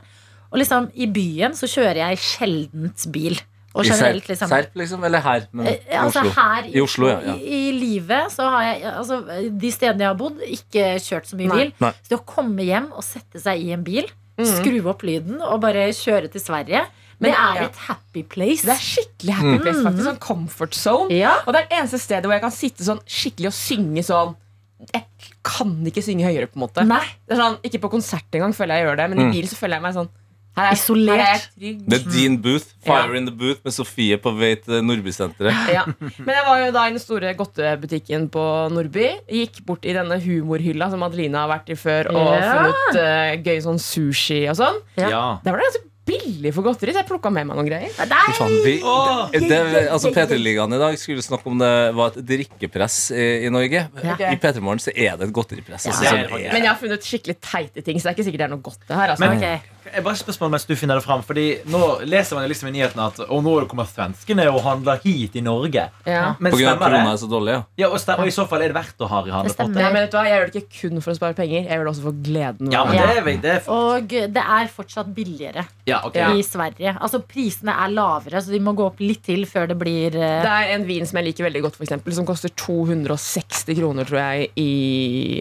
Og liksom i byen så kjører jeg sjeldent bil. Og I generelt Serp, liksom Serp, liksom? Eller her? Men, Eh, i Altså Oslo. her I Oslo, ja, ja. I, I livet så har jeg altså, De stedene jeg har bodd, ikke kjørt så mye Nei. bil. Nei. Så det å komme hjem og sette seg i en bil, Mhm. skru opp lyden og bare kjøre til Sverige, Men det er ja. et happy place. Det er skikkelig happy place, faktisk. Sånn comfort zone. ja. Og det er det eneste stedet hvor jeg kan sitte sånn skikkelig og synge sånn Jeg kan ikke synge høyere, på en måte. Nei. Det er sånn, Ikke på konsert engang føler jeg jeg gjør det, men Mm. i bilen så føler jeg meg sånn her er, Isolert. Her er jeg trygg. Det er din booth. Fire Ja. in the booth med Sofie på vei til Nordbysenteret. Ja. Men jeg var jo da i den store godtebutikken på Nordby. Gikk bort i denne humorhylla som Adeline har vært i før, og Ja. funnet uh, gøy sånn sushi og sånn. Ja. Ja. Der var det ganske billig for godteri, så jeg plukka med meg noen greier. Nei! faen, vi, Åh! det, det, altså P3-ligaen i dag skulle snakke om det var et drikkepress i, i Norge. Ja. I P3 Morgen så er det et godteripress. Altså, Ja, Altså, sånn, Men jeg har funnet skikkelig teite ting, så det er ikke sikkert det er noe godt. det her altså. Men- okay. Jeg bare spørsmål mens du finner det fram Fordi Nå leser man liksom i nyhetene at Og nå kommer svenskene og handler hit i Norge. ja. Men På grunn av det? er så dårlig, ja. Ja, og, stemmer, og i så fall er det verdt å ha i Det handlepotte. men vet du hva, Jeg gjør det ikke kun for å spare penger, jeg gjør det også for gleden. Ja, men det er, det er Og det er fortsatt billigere Ja, okay. I Sverige. Altså Prisene er lavere, så de må gå opp litt til før det blir uh... Det er en vin som jeg liker veldig godt, for eksempel, som koster 260 kroner tror jeg, i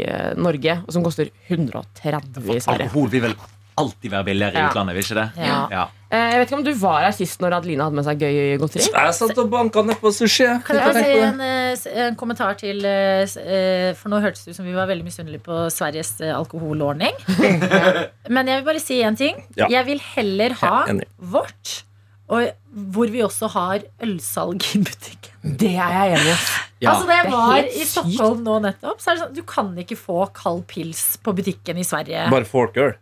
eh, Norge. Og som koster 130 i Sverige. Alkohol blir vel alltid være billigere i Ja. utlandet, vil ikke det? Ja. Ja. Eh, Jeg vet ikke om du var her sist når Adelina hadde med seg gøy godteri? Jeg satt og banka ned på sushi. jeg. Kan jeg si en, eh, s- en kommentar til eh, s- eh, For nå hørtes det ut som vi var veldig misunnelige på Sveriges eh, alkoholordning. Men jeg vil bare si en ting. Ja. Jeg vil heller ha enig. vårt, og hvor vi også har ølsalg i butikken. Det er jeg enig i. Ja. altså Da jeg det er var i sykt. Stockholm nå nettopp, så er det sånn du kan ikke få kald pils på butikken i Sverige. Bare folkøl.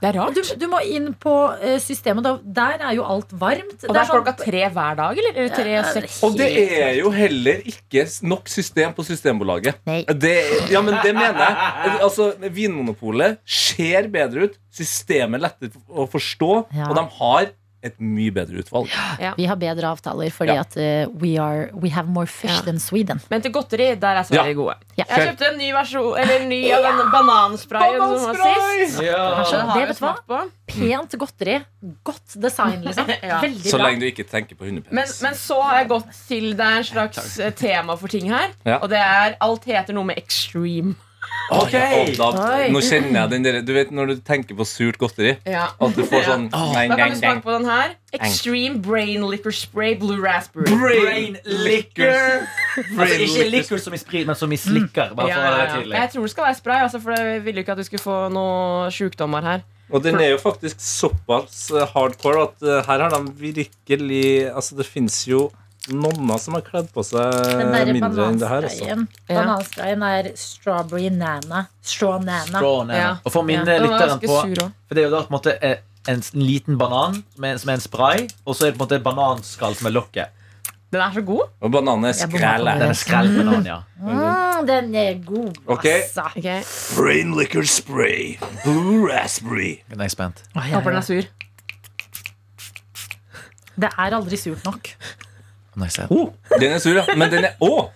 Det er rart. Du, du må inn på eh, systemet. Da, der er jo alt varmt. Og det er sånn- klokka tre hver dag, eller? eller tre og seks? Og det er jo heller ikke nok system på Systembolaget. Nei. Det, ja, men det mener jeg. Altså, Vinmonopolet ser bedre ut. Systemet er lettere å forstå. Ja. Og de har et mye bedre utvalg. Vi har bedre avtaler fordi Ja. at uh, we, are, we have more fish Ja. than Sweden. Men til godteri, der er Sverige Ja. gode. Ja. Jeg kjøpte en ny versjon Eller en ny av den banansprayen som var sist. Ja. Det vet du hva? Pent godteri. Godt design, liksom. Ja. Veldig Så lenge du ikke tenker på Men, men så har jeg gått til Det er en slags Takk. tema for ting her. Ja. Og det er alt heter noe med extreme. Ok. Da, nå kjenner jeg den der Du vet når du tenker på surt godteri? Ja. At du får sånn Da gang, kan du smake på den her. Extreme Brain Liquor Spray Blue Raspberry. Brain liquor. Altså, ikke liquor som i sprit, men som i slikker. Bare Ja, for å ja, være tydelig. Jeg tror det skal være spray, altså, for jeg ville ikke at du skulle få noe sjukdommer her. Og den er jo faktisk såpass hardcore at eh, her har de virkelig Altså, det fins jo nonner som har kledd på seg mindre enn det her. Også. banansprayen er strawberry nana. Straw nana. Straw nana. Ja. Og for mindre var lytteren på. For det er jo da på en måte eh, en liten banan med, som er en spray, og så er det på en måte et bananskall som er lokket. Den er så god. Og bananen er skræle. Den er skrellbanan, ja. Mm, den er god, altså. Okay. Brain liquor spray. Blue raspberry. Den er jeg spent. Håper den er sur. Det er aldri surt nok. Spent. Oh, den er sur, ja. Men den er Å!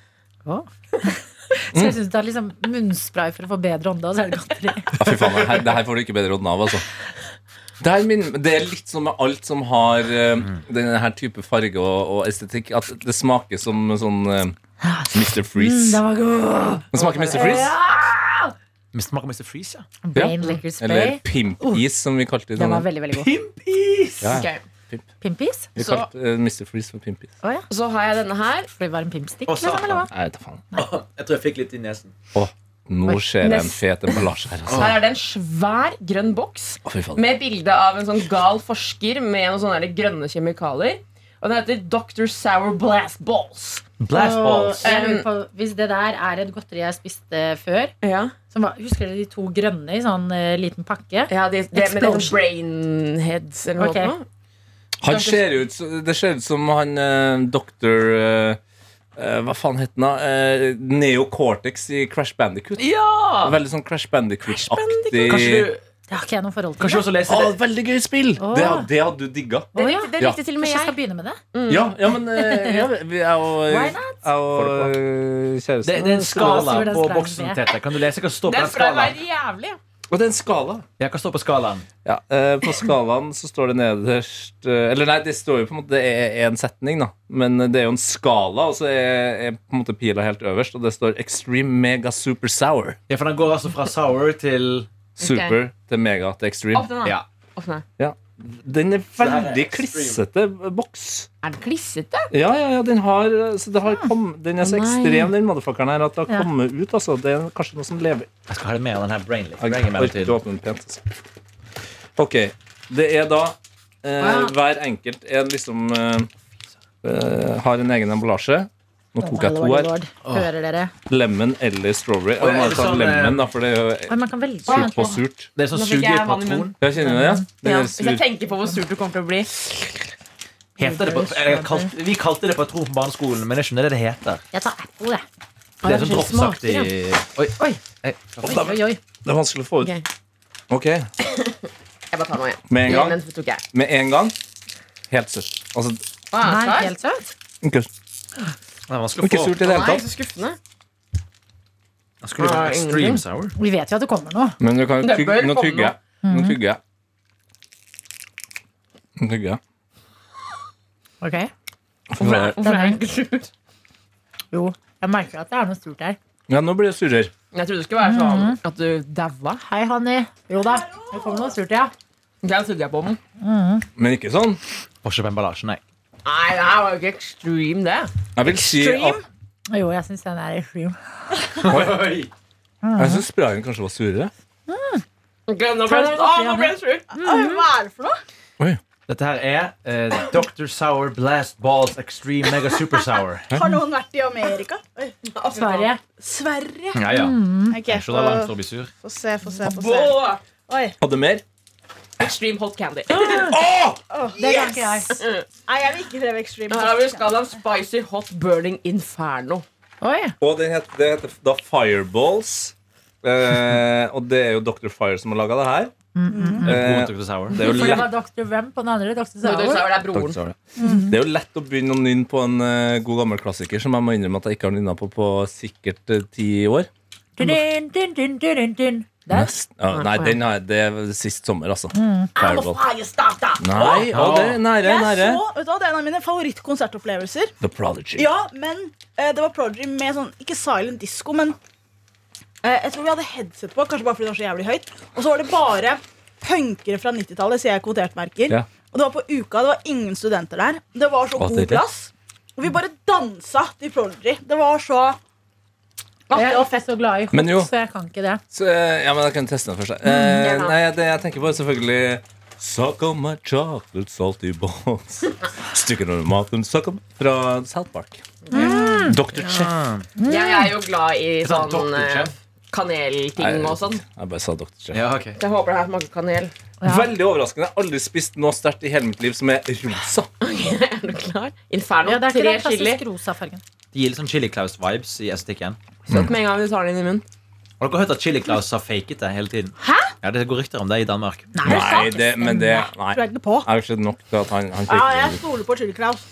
Så jeg synes det er liksom munnspray for å få bedre ånde, og så er det godteri. Ja, fy faen, det her, det her får du ikke bedre ånden av, altså. Det er, min, det er litt sånn med alt som har uh, denne her type farge og, og estetikk, at det smaker som sånn uh, Mr. Mm, Freeze. den var god. Det smaker Mr. Freeze. Mr. Smaker Mr. Freeze, ja. Brain liquor Eller. Pimp-is, som vi kalte det. Den var veldig, veldig god. Pimpis! Ja, Ok. Pimpis? vi Så- kalte uh, Mr. Freeze for Pimpis. Å ja. Så har jeg denne her. For det var en pimpstick? Å, liksom, eller hva? Nei, vet da faen. Jeg tror jeg fikk litt i nesen. Å, nå Oi, det en nest- fet emballasje her, altså. Her er det en svær grønn boks Å, fy faen. med bilde av en sånn gal forsker med noen sånne der grønne kjemikalier. Og den heter Dr. Sour Blast Balls. Blast balls. Og jeg lurer på, hvis det der er et godteri jeg spiste før Ja, som var, Husker dere de to grønne i sånn eh, liten pakke? ja de, det med noen Explosion. brainheads eller noe Ok. sånt. Han ser ut, det ser ut som han uh, doktor eh, Hva faen het han? da? Eh, Neo Cortex i Crash Bandicoot. Ja! Veldig sånn Crash Bandicoot-aktig. Det har ikke jeg noe forhold til. kanskje også leser Å, det? veldig gøy spill! Åh. Det, det hadde du digga. Det det, det Ja. likte til og med Kanskje jeg skal begynne med det? Ja, ja, men ja, vi er jo er Jeg kjæresten Det, det er en skala på skalaen boksen. Tete. Kan du lese hva som står på Den den sprayen var skalaen? jævlig. Og det er en skala. Ja, hva står på skalaen? Ja, eh, På skalaen så står det nederst eh, Eller nei, det står jo på en måte Det er en setning, da. Men det er jo en skala, og så er, er på en måte pila helt øverst, og det står Extreme Mega Super Sour. Ja, for den går altså fra sour til Super til mega til extreme. Åpne den. Ja. Åpne. Den er veldig klissete boks. Er den klissete? Ja, ja, ja, den har, så det har kom, Den er så ekstrem, den motherfuckeren her, at det har Ja. kommet ut. Altså. Det er kanskje noe som lever. Jeg skal ha det med den her brain lift. Jeg Brain i orker mellomtiden. ikke åpne den pent. Altså. Ok. Det er da eh. Hver enkelt er liksom eh, eh, Har en egen emballasje. Nå tok jeg to her. Hører dere? Lemon eller strawberry. Oi, Jeg må er det sånn, lemon, eh, da, for det er jo man kan velge. surt på surt. Det er sånn fikk jeg i munnen. Ja, kjenner det? Ja? det Ja, hvis jeg tenker på hvor surt du kommer til å bli. Heter det på, jeg kalte, vi kalte det patron på barneskolen, men jeg skjønner det det heter. Jeg tar apple, jeg. Det er sånn droppsaktig Oi, Oi. Oi, oi, oi. Det er vanskelig å få ut. Ok. Jeg bare tar noe igjen. Med en gang. Med en gang. Helt søtt. Altså, Ah, Nei, helt søtt? ikke, det er vanskelig ikke få. surt i det hele Nei, tatt. så skuffende. Jeg skulle Ah, extreme ingenting. sour. Vi vet jo at det kommer noe. Men du kan Det tygge, bør nå komme tygger jeg. Nå tygger jeg. Nå tygger jeg. Ok. Hvorfor er hvorfor er den ikke sur? Jo, jeg merker at det er noe stort her. Ja, nå blir det surere. Jeg trodde det skulle være sånn at du daua. Hei, Hanni. Jo da, det kommer noe surt, ja. Der trodde jeg på den. Men ikke sånn. Forskjell på emballasjen, nei. Nei, det her var jo ikke extreme, det. Jeg vil si at Jo, jeg syns den er extreme. Oi. Jeg syns sprayen kanskje var surere. Ok, nå ble jeg Å, nå ble jeg sur. Hva er det for noe? Oi. Dette her er eh, Dr. Sour Blast Balls Extreme Mega Super Sour. Har noen vært i Amerika? Oi. Sverige. Sverige. Ja, ja. Ok, Jeg er langt for å bli sur. få se, få se. få se Oi. Hadde mer? Extreme hot candy. Det kan ikke jeg. Nei, jeg vil ikke prøve extreme. Her har vi skalaen spicy hot burning inferno. Oi. Og det heter, det heter da Fireballs. Eh, og det er jo Dr. Fire som har laga det her. Eh, Dr. Sour. det er jo lett. det var Dr. Hvem på den andre? Dr. Sour? Dr. Det er broren. Dr. Sour, -hmm. Det er jo lett å begynne å nynne på en uh, god gammel klassiker som jeg må innrømme at jeg ikke har nynna på på sikkert eh, ti år. Din, din, dun, Nest, ja, nei, den har jeg, det er sist sommer, altså. A Fireball. Nei, å, det er nære, Jeg nære. så, vet du Det er en av mine favorittkonsertopplevelser. The Prodigy. Ja, men eh, det var Prodigy med sånn Ikke silent disco, men eh, jeg tror vi hadde headset på, kanskje bare fordi det var så jævlig høyt. Og så var det bare punkere fra 90-tallet, sier jeg kvotert-merker. Ja. Og det var på uka, det var ingen studenter der. Det var så Å, god er plass. Og vi bare dansa til Prodigy. Det var så Jeg er så glad i Men jo. hot, så jeg kan ikke det. Så, eh, ja, men jeg kan teste den først. Eh, ja. nei, det jeg tenker på, er selvfølgelig Suck on my chocolate salty balls. Stykker under maten, suck on Fra South Park. Dr. Chef. Jeg er jo glad i Sånn sånn eh, kanelting og sånn. Jeg bare sa Dr. Chef. Ja, okay. Jeg håper det her smaker kanel. Ja. Veldig overraskende. Jeg har aldri spist noe sterkt i hele mitt liv som er rosa. Er du klar? Inferno. Ja, det er ikke Tre den klassisk rosa fargen. Det gir litt sånn Chili Claus-vibes i estetikken. Søt med en gang du tar den inn i munnen. Har dere hørt at Chili Claus har faket det hele tiden? Hæ? Ja, Det går rykter om det i Danmark. Nei, det, men det Nei. Tror jeg ikke på. Har ikke nok til at han, han Ja, jeg stoler på Chili Claus.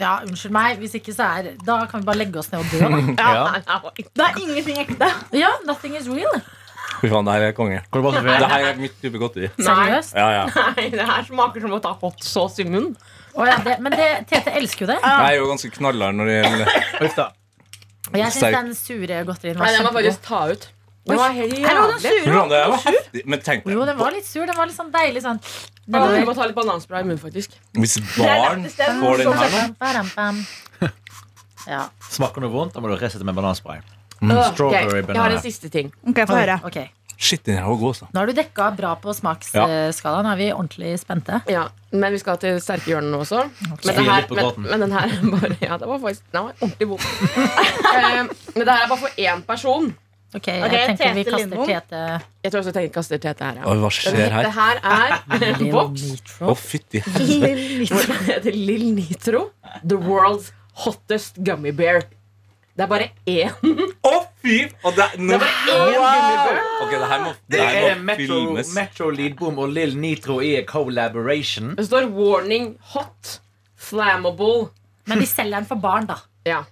Ja, unnskyld meg. Hvis ikke så er Da kan vi bare legge oss ned og dø, da. Ja. Det er ingenting ekte. Ja, nothing is real. Fy faen, det her er konge. Går det bra med Det det? her er mitt type godteri. Seriøst. Ja, ja. Nei, det her smaker som å ta hot sauce i munnen. Å, ja, det, men det, Tete elsker jo det. Jeg er jo ganske knallhard når det gjelder Uff da. Jeg syns den sure godterien Nei, var den må kjempegod. faktisk ta ut. Den var helt den jævlig. sure. Hvordan det var heftig. Men tenk Jo, den var litt sur. Den var litt sånn deilig sånn Ja, Du nedover. må ta litt bananspray i munnen, faktisk. Hvis barn får den her nå bam. Ja, Smaker noe vondt, da må du resette med bananspray. Ok, Strawberry Jeg har banana. en siste ting. Ok, få høre. ok Shit, den her var god, altså. Nå har du dekka bra på smaksskalaen. Er vi ordentlig spente? Ja, Men vi skal til sterke hjørner nå også. Men, det her, men, men den her er bare Ja, det var faktisk Den var ordentlig vond. Eh, men det her er bare for én person. Ok, jeg okay, tenker vi kaster Lindholm. Tete Jeg tror også jeg tenker kaster Tete her. Ja. Oi, hva skjer her? det her er boks Å, fytti helvete. Lill Nitro. The world's hottest gummy bear. Det er bare én. Å, fy! Og det, nå, Det er bare én gummibær. Ok, det her må, Det det er må Metro, filmes. Metro Leadboom og Lill Nitro i collaboration. Det står 'warning hot'. Flammable. Men de selger den for barn, da. Ja,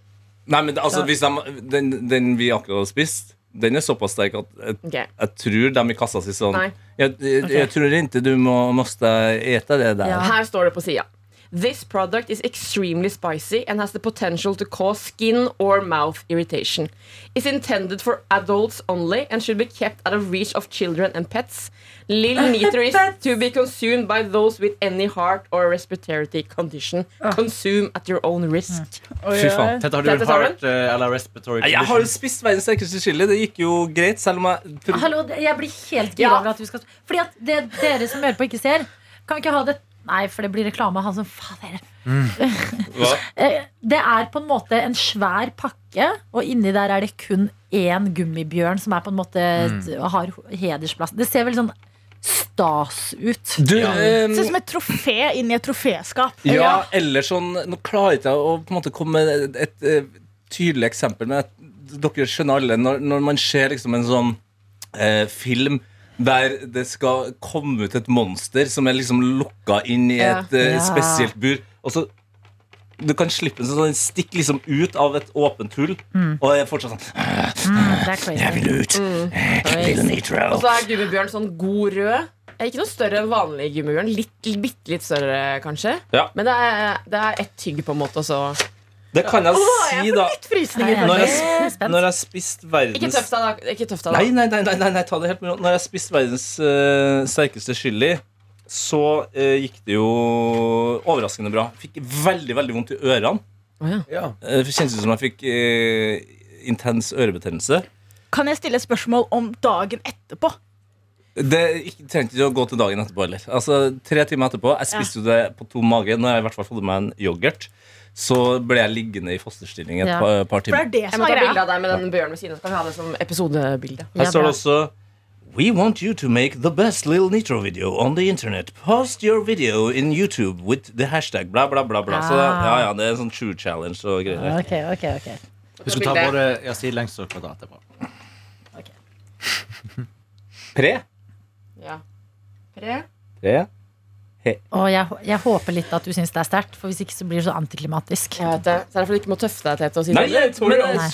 Nei, men altså, hvis de, den, den vi akkurat har spist, den er såpass sterk at jeg, okay. jeg tror de i kassa sier sånn jeg, jeg, jeg tror ikke du må måtte ete det der. Ja. Her står det på sida. This product is extremely spicy and has the potential to cause skin or mouth irritation. It's intended for adults only and should be kept out of reach of children and pets. Little Nitro is to be consumed by those with any heart or respiratory condition. Consume at your own risk. Fy faen. Tete, har du Tete heart eh, eller respiratory Jeg har jo condition? spist verdens sterkeste chili. Det gikk jo greit, selv om jeg Hallo, det- jeg blir helt gira Ja. over at du skal Fordi at det dere som hører på, ikke ser, kan vi ikke ha det Nei, for det blir reklame av han som fader. Hva? Eh, Det er på en måte en svær pakke, og inni der er det kun én gummibjørn som er på en måte har hedersplass. Det ser vel sånn stas ut. Du, Ja. um, Det ser ut som et trofé inni et troféskap. Ja, eller sånn Nå klarer jeg ikke å på en måte komme med et, et, et, tydelig eksempel, men dere skjønner alle når, når man ser liksom en sånn eh, film der det skal komme ut et monster som er liksom lukka inn i et ja. uh, spesielt bur. Og så Du kan slippe en sånn den stikker liksom ut av et åpent hull, og er fortsatt sånn Mm. Jeg vil ut! Mm. Little Nitro. Og så er gummibjørn sånn god rød. Eh, Ikke noe større enn vanlig gummibjørn. Litt, bitte litt større, kanskje. Ja. Men det er, det er ett tygg, på en måte. Og så Det kan jeg si, da. Er Når jeg, når jeg spiste verdens Ikke tøff deg. Ikke av Nei, nei, nei, nei, nei, nei ta det helt med ro. Når jeg spiste verdens eh, sterkeste chili, så eh, gikk det jo overraskende bra. Fikk veldig veldig vondt i ørene. Ja. Eh, Det kjentes ut som jeg fikk eh, intens ørebetennelse. Kan jeg stille et spørsmål om dagen etterpå? Det ikke- trengte ikke å gå til dagen etterpå heller. Altså, tre timer etterpå Jeg spiste jo det på tom mage. Nå har jeg i hvert fall fått i meg en yoghurt, så ble jeg liggende i fosterstilling et Ja. par, par For det timer. er det Jeg som må er ta greia. bilde av deg med den bjørnen ved siden av. Så kan vi ha det som episodebilde. Her står det også We want you to make the best Little Nitro video on the internet. Post your video in YouTube with the hashtag bla, bla, bla. bla. Så det, ja, ja, det er en sånn true challenge og greier. Ok, ok, ok Husk å ta både ja, lengst og kvadrat. Det er. Pre? Ja. Pre? Tre. Og jeg, jeg håper litt at du syns det er sterkt, for hvis ikke så blir det så antiklimatisk. Jeg vet det. Så er det fordi du ikke må tøffe deg, Tete. å si Nei, sånn, jeg, tror men, jeg Nei.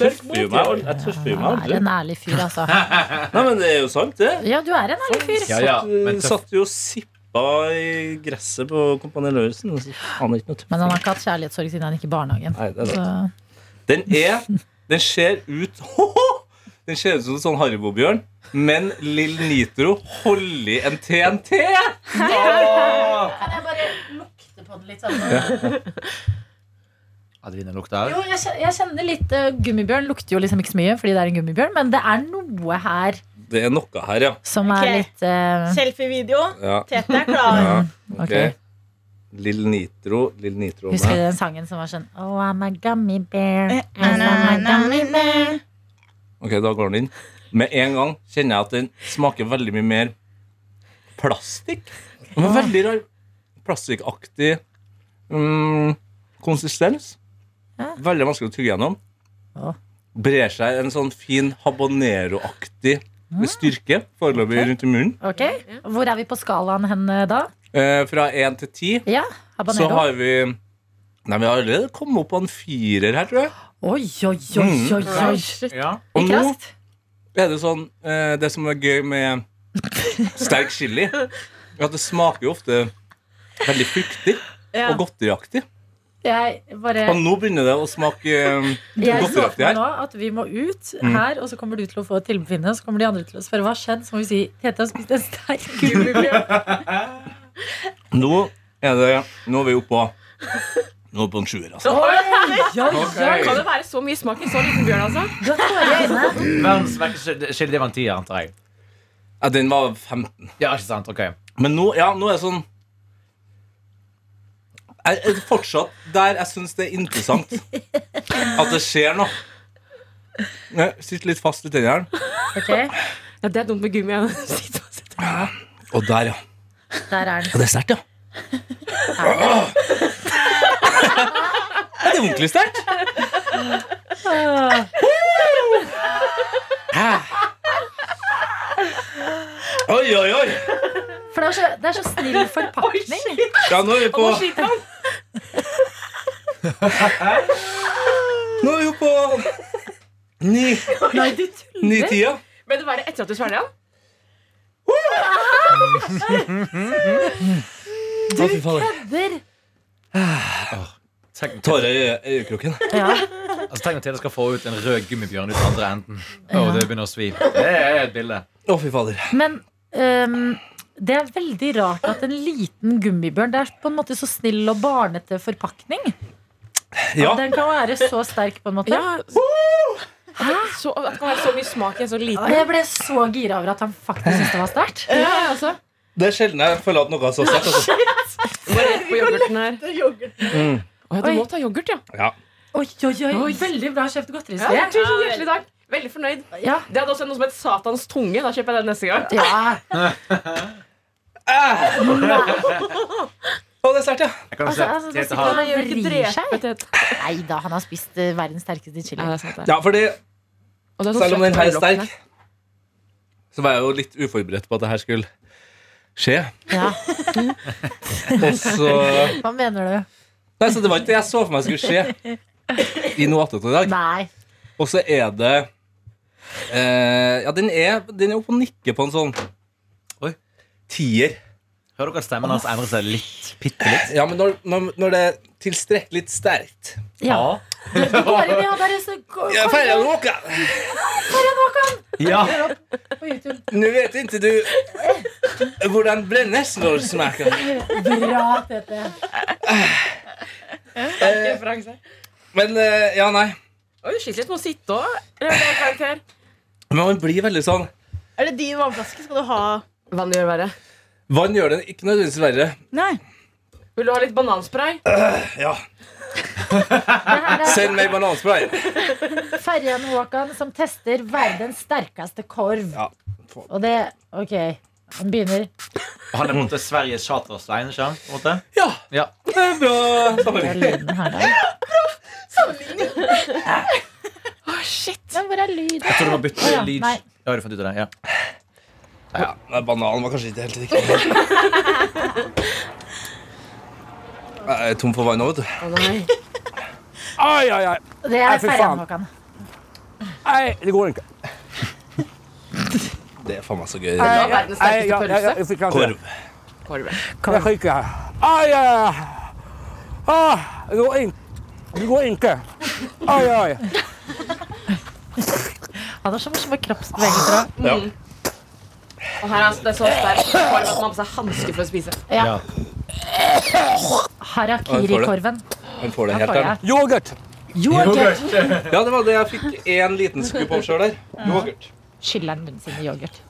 jo meg Han er en ærlig fyr, altså. Nei, men det er jo sant, det. Ja, du er en ærlig fyr. Ja, ja, men. Satt jo sippa i gresset på Kompani Lauritzen. Men han har ikke hatt kjærlighetssorg siden han gikk i barnehagen. Nei, det er det. Så, Den er Den ser ut Den ser ut som en sånn Haribo-bjørn, men Lill Nitro holder i en TNT! kan jeg bare lukte på den litt sånn? Adeline lukter Jo, jeg kjenner, jeg kjenner litt uh, Gummibjørn lukter jo liksom ikke så mye fordi det er en gummibjørn, men det er noe her Det er noe her, ja. som er Ok. litt eh, Selfievideo. ja. Tete er klar. ja. Ok. ok. Lill Nitro, Lill Nitro Husker du den sangen som var sånn Oh, I'm a gummy bear. Eh, I'm a gummy bear. Ok, da går den inn. Med en gang kjenner jeg at den smaker veldig mye mer plastikk. Den var veldig rar. Plastikkaktig mm, konsistens. Ja. Veldig vanskelig å tygge gjennom. Ja. Brer seg en sånn fin habanero-aktig styrke foreløpig rundt i munnen. Ok, Hvor er vi på skalaen hen eh, da? Eh, fra én til ti Ja, så har vi Nei, Vi har allerede kommet opp på en firer her, tror jeg. Oi, oi, oi, Mm. oi, oi. Ja. Og nå er det sånn eh, Det som er gøy med sterk chili, er at det smaker jo ofte veldig fruktig Ja. og godteriaktig. Bare Og nå begynner det å smake um, Jeg for godteriaktig her. nå at vi må ut Mm. her, og så kommer du til å få et tilbefinne. Så kommer de andre til å spørre hva har skjedd. Så må vi si Tete har spist en sterk gummibjørn. Nå er det Nå er vi oppe på Nå på en sjuer, altså. Oi, ja, oi. Kan det være så mye smak i så liten bjørn, altså? Verdens var en tier, antar jeg. Ja, den var 15. Ja, ikke sant? Ok. Men nå, ja, nå er det sånn Jeg er fortsatt der jeg syns det er interessant at det skjer noe. Jeg sitter litt fast i tennene. Okay. Ja, det er dumt med gummi. ja. Sitt og sitt. Og der, ja. der er den. Ja, det er sterkt, ja. Er det er ordentlig sterkt. Oi, oi, oi. For det er så, det er så snill forpakning. Ja, nå er vi på Nå er vi jo på ni, Nei, du tuller. ni-tida. Men det være etter at du svelger den? Du kødder. Tenk, Tårer i øyekroken. Ja. altså, tenk at Tete skal få ut en rød gummibjørn ut andre enden. Å, det begynner å svi. Det er et bilde. Å, fy fader. Men øhm, det er veldig rart at en liten gummibjørn Det er på en måte så snill og barnete forpakning. Ja, Den kan være så sterk, på en måte. Ja. Så, at det kan være så mye smak i en så liten Jeg ble så gira over at han faktisk syntes det var sterkt. Ja, altså. det er sjelden jeg føler at noe er så sterkt. Altså. Må rett på yoghurten her. Det er yoghurt. Å, ja, du Oi. må ta yoghurt, ja. Ja. Oi, oi, oi, Oi. Veldig bra kjøpt ja. godteriserie. Tusen hjertelig takk. Veldig fornøyd. Ja. Det hadde også noe som het Satans tunge. Da kjøper jeg den neste gang. ja. Og det er sterkt, ja. Jeg kan Altså, altså, det Tete sitter han Jeg ikke vrir seg. Tete. Nei da, han har spist eh, verdens sterkeste chili. Ja, det er sant, det. Ja, fordi Og det er sånn Selv om den her er sterk, så var jeg jo litt uforberedt på at det her skulle skje. Ja. Og så Hva mener du? Nei, så det var ikke det jeg så for meg skulle skje i noe attåt i dag. Nei. Og så er det eh, Ja, den er, den er oppe og nikker på en sånn Oi. tier. Hører dere at stemmen hans endrer seg litt? Bitte litt? Ja, men når, når, når det er tilstrekkelig sterkt Ja. Du går inn, ja, der er så Ja, ferdig å råke. Ja. på YouTube. Nå vet ikke du hvordan brennesler smaker. Bra, Tete. Referanse. Men eh, ja, nei. Oi, du sliter litt med å sitte òg. Men man blir veldig sånn Er det din vannflaske? Skal du ha Vann gjør verre. Vann gjør det ikke nødvendigvis verre. Nei. Vil du ha litt bananspray? Ja, her er Send meg bananspray. Ferjan Håkan som tester verdens sterkeste korv. Ja. Og det Ok, han begynner. Han er mot Sveriges Charterstein, ikke sant? Ja, Ja. det er bra Det sammenligning. da. Å, shit. Men hvor er lyden? Jeg tror du må bytte ja. lyd. Ja, har du funnet ut av det? Ja. Ja, Bananen var kanskje ikke helt riktig. Jeg er tom for vann nå, vet du. Ai, ai, ai. Det er ferdig. Håkan. Nei, det går ikke. Det er faen meg så gøy. Verdens sterkeste pølse. jeg Korv. Korv. Jeg kan her. Ai, ai, ai. Ah, det går ikke. Det går ikke. Ai, ai. Han har så morsomme kroppsbevegelser. Ja. Og her er det så sterk korv at man har på seg hansker for å spise. Ja. Harakiri-korven. Han får det Den helt får jeg. Yoghurt. Yoghurt. Ja, det var det jeg fikk én liten skup av sjøl der. Yoghurt. Skylleren munnen sin i yoghurt.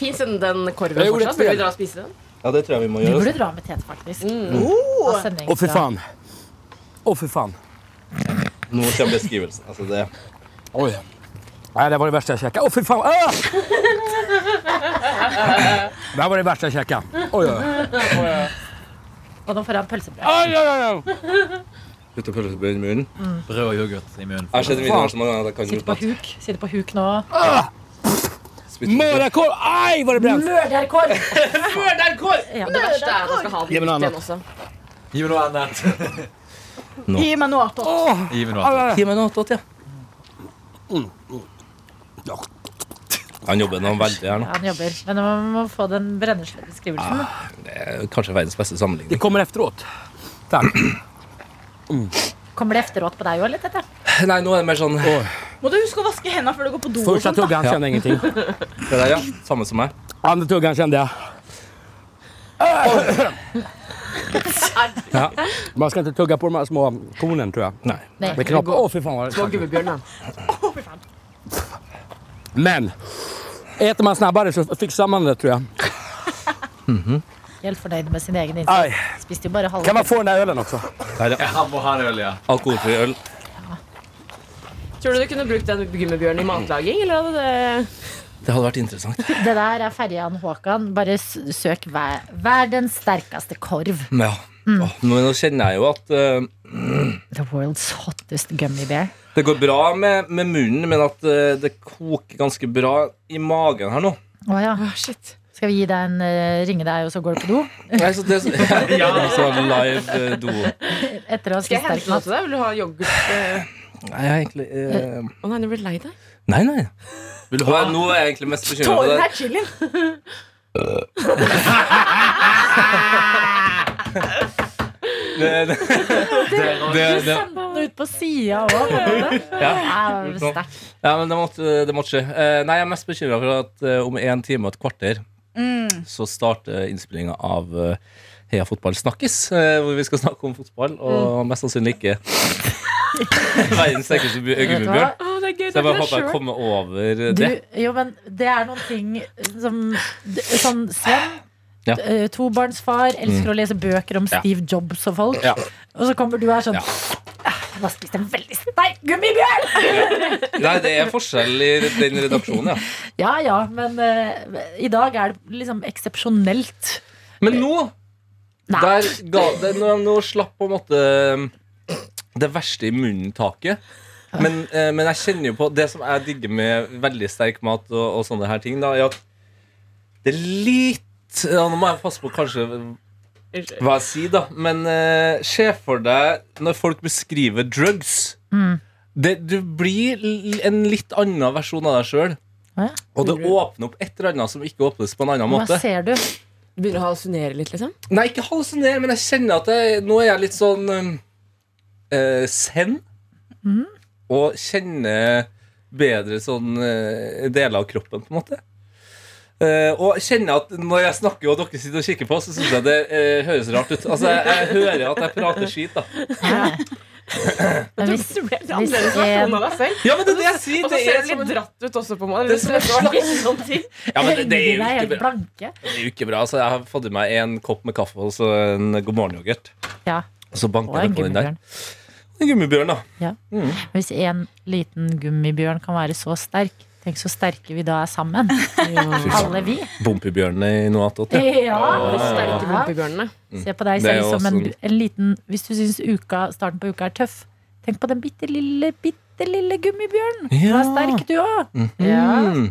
Fins den, den korven Jeg gjorde fortsatt? et Vil vi dra og spise den? Ja, det tror jeg vi må Du gjøre. burde dra med Tete, faktisk. Mm. Ha sending Å, fy faen. Å, fy faen. Nå kommer beskrivelsen. Altså, det Oi. Nei, det var det verste jeg sjekka. Å, fy faen! Ah! Det var det verste jeg sjekka. Oi, oi. Og nå får han pølsebrød. Ai, ai, ai. Putte pølsebrød i munnen. Brød og yoghurt i munnen. Jeg har sett en video her som at jeg kan Sitter på huk. Sitter på huk nå. Ah! Mørderkål! Ai, var det det Mørderkål! Mørderkål! Ja, det verste er at man skal ha den igjen også. Gi meg noe annet. Gi meg noe attåt. Gi meg noe attåt, ja. Han jobber nå veldig her nå. Ja, han jobber. Men man må få den brennesle beskrivelsen. Det er kanskje verdens beste sammenligning. Det kommer efteråt. Tack. Kommer det efteråt på deg òg, eller? Tete? Nei, nå er det mer sånn oh. Må du huske å vaske hendene før du går på do. og Första sånt, da. Ja. ingenting. Det der, ja. Samme som meg. Andra tuggan kjenner jag. Ja. Man skal ikke tugga på de små konene, tror jeg. Nei. Nei. Åh fy fan vad Små det gummibjørn, da. Men äter man snabbare så fixar man det tror jag. Helt fornøyd med sin egen innsats. Spiste jo bare halve. Kan man få den der ølen også? Der, ja. Ja, Han må ha øl, ja. Alkoholfri øl. Tror du du kunne brukt den gummibjørnen i matlaging, eller hadde det Det hadde vært interessant. Det der er ferjan Håkan. Bare søk hver, verdens sterkeste korv. Ja. Mm. nå, nå kjenner jeg jo at eh, The world's hottest gummy bear. det går bra med, med munnen, men at eh, det koker ganske bra i magen her nå. Å ja. Åh, shit. Skal vi gi deg en, eh, ringe deg, og så går du på do? Nei, så det, ja. så live eh, do. Etter å ha Skal jeg spist sterk hente noe mat? til deg? Vil du ha yoghurt? eh? Nei, jeg er egentlig eh, Å nei, du blir lei deg? Nei, nei. Vil du ha? Nå er jeg egentlig mest bekymra for Tårene det. er chilien. det, det, det, det den ut på sida òg. ja. Sterkt. ja, men det måtte, det måtte skje. Eh, nei, jeg er mest bekymra for at eh, om en time og et kvarter så starter innspillinga av eh, Heia fotball snakkes, eh, hvor vi skal snakke om fotball, og mest sannsynlig ikke verdens sterkeste bu- Vet du hva? gummibjørn. Å, det er gøy. Så jeg bare håper jeg kommer over Du, det. jo, men det er noen ting som d- Sånn Sven, Ja. Mm. eh, tobarnsfar, elsker å lese bøker om. Steve Jobs og folk. Og så kommer du her sånn Ja. «Ah, Jeg veldig sterk gummibjørn! Nei, det er forskjell i den redaksjonen, ja. Ja ja, men uh, i dag er det liksom eksepsjonelt. Men nå. Der ga det, nå, nå slapp på en måte um, det verste i munnen taket. Men, eh, men jeg kjenner jo på det som jeg digger med veldig sterk mat og, og sånne her ting, da, er at det er litt ja, Nå må jeg passe på kanskje hva jeg sier, da. Men uh, se for deg når folk beskriver drugs. Det, du blir en litt annen versjon av deg sjøl. Ja. Og det åpner opp et eller annet som ikke åpnes på en annen måte. Hva ser du? Du begynner å hallusinere litt, liksom? Nei, ikke hallusinere, men jeg kjenner at jeg, nå er jeg litt sånn uh, eh, Mm. Og kjenner bedre sånn uh, deler av kroppen, på en måte. Eh, og kjenner at når jeg snakker og dere sitter og kikker på, så syns jeg det uh, høres rart ut. Altså, jeg, jeg hører at jeg prater skit, da. Men Du ble litt annerledes versjon av deg selv. Ja, men det er det jeg sier! Og så Det ser er, du litt dratt ut også, på meg. Det er Det var ikke ting. ja, men det, det, jo ikke bra. det er jo ikke bra. Altså, jeg har fått i meg en kopp med kaffe og så en God morgen-yoghurt. Ja, Og så banker jeg på den der. gummibjørn. En gummibjørn, da. Ja. Hvis en liten gummibjørn kan være så sterk, tenk så sterke vi da er sammen. Alle vi. Bompebjørnene i noe annet Ja. Ja. De sterke bompebjørnene. Se på deg selv som en, en liten Hvis du syns starten på uka er tøff, tenk på den bitte lille, bitte lille Gummibjørnen, Du Ja. er sterk, du òg. Mhm. Ja,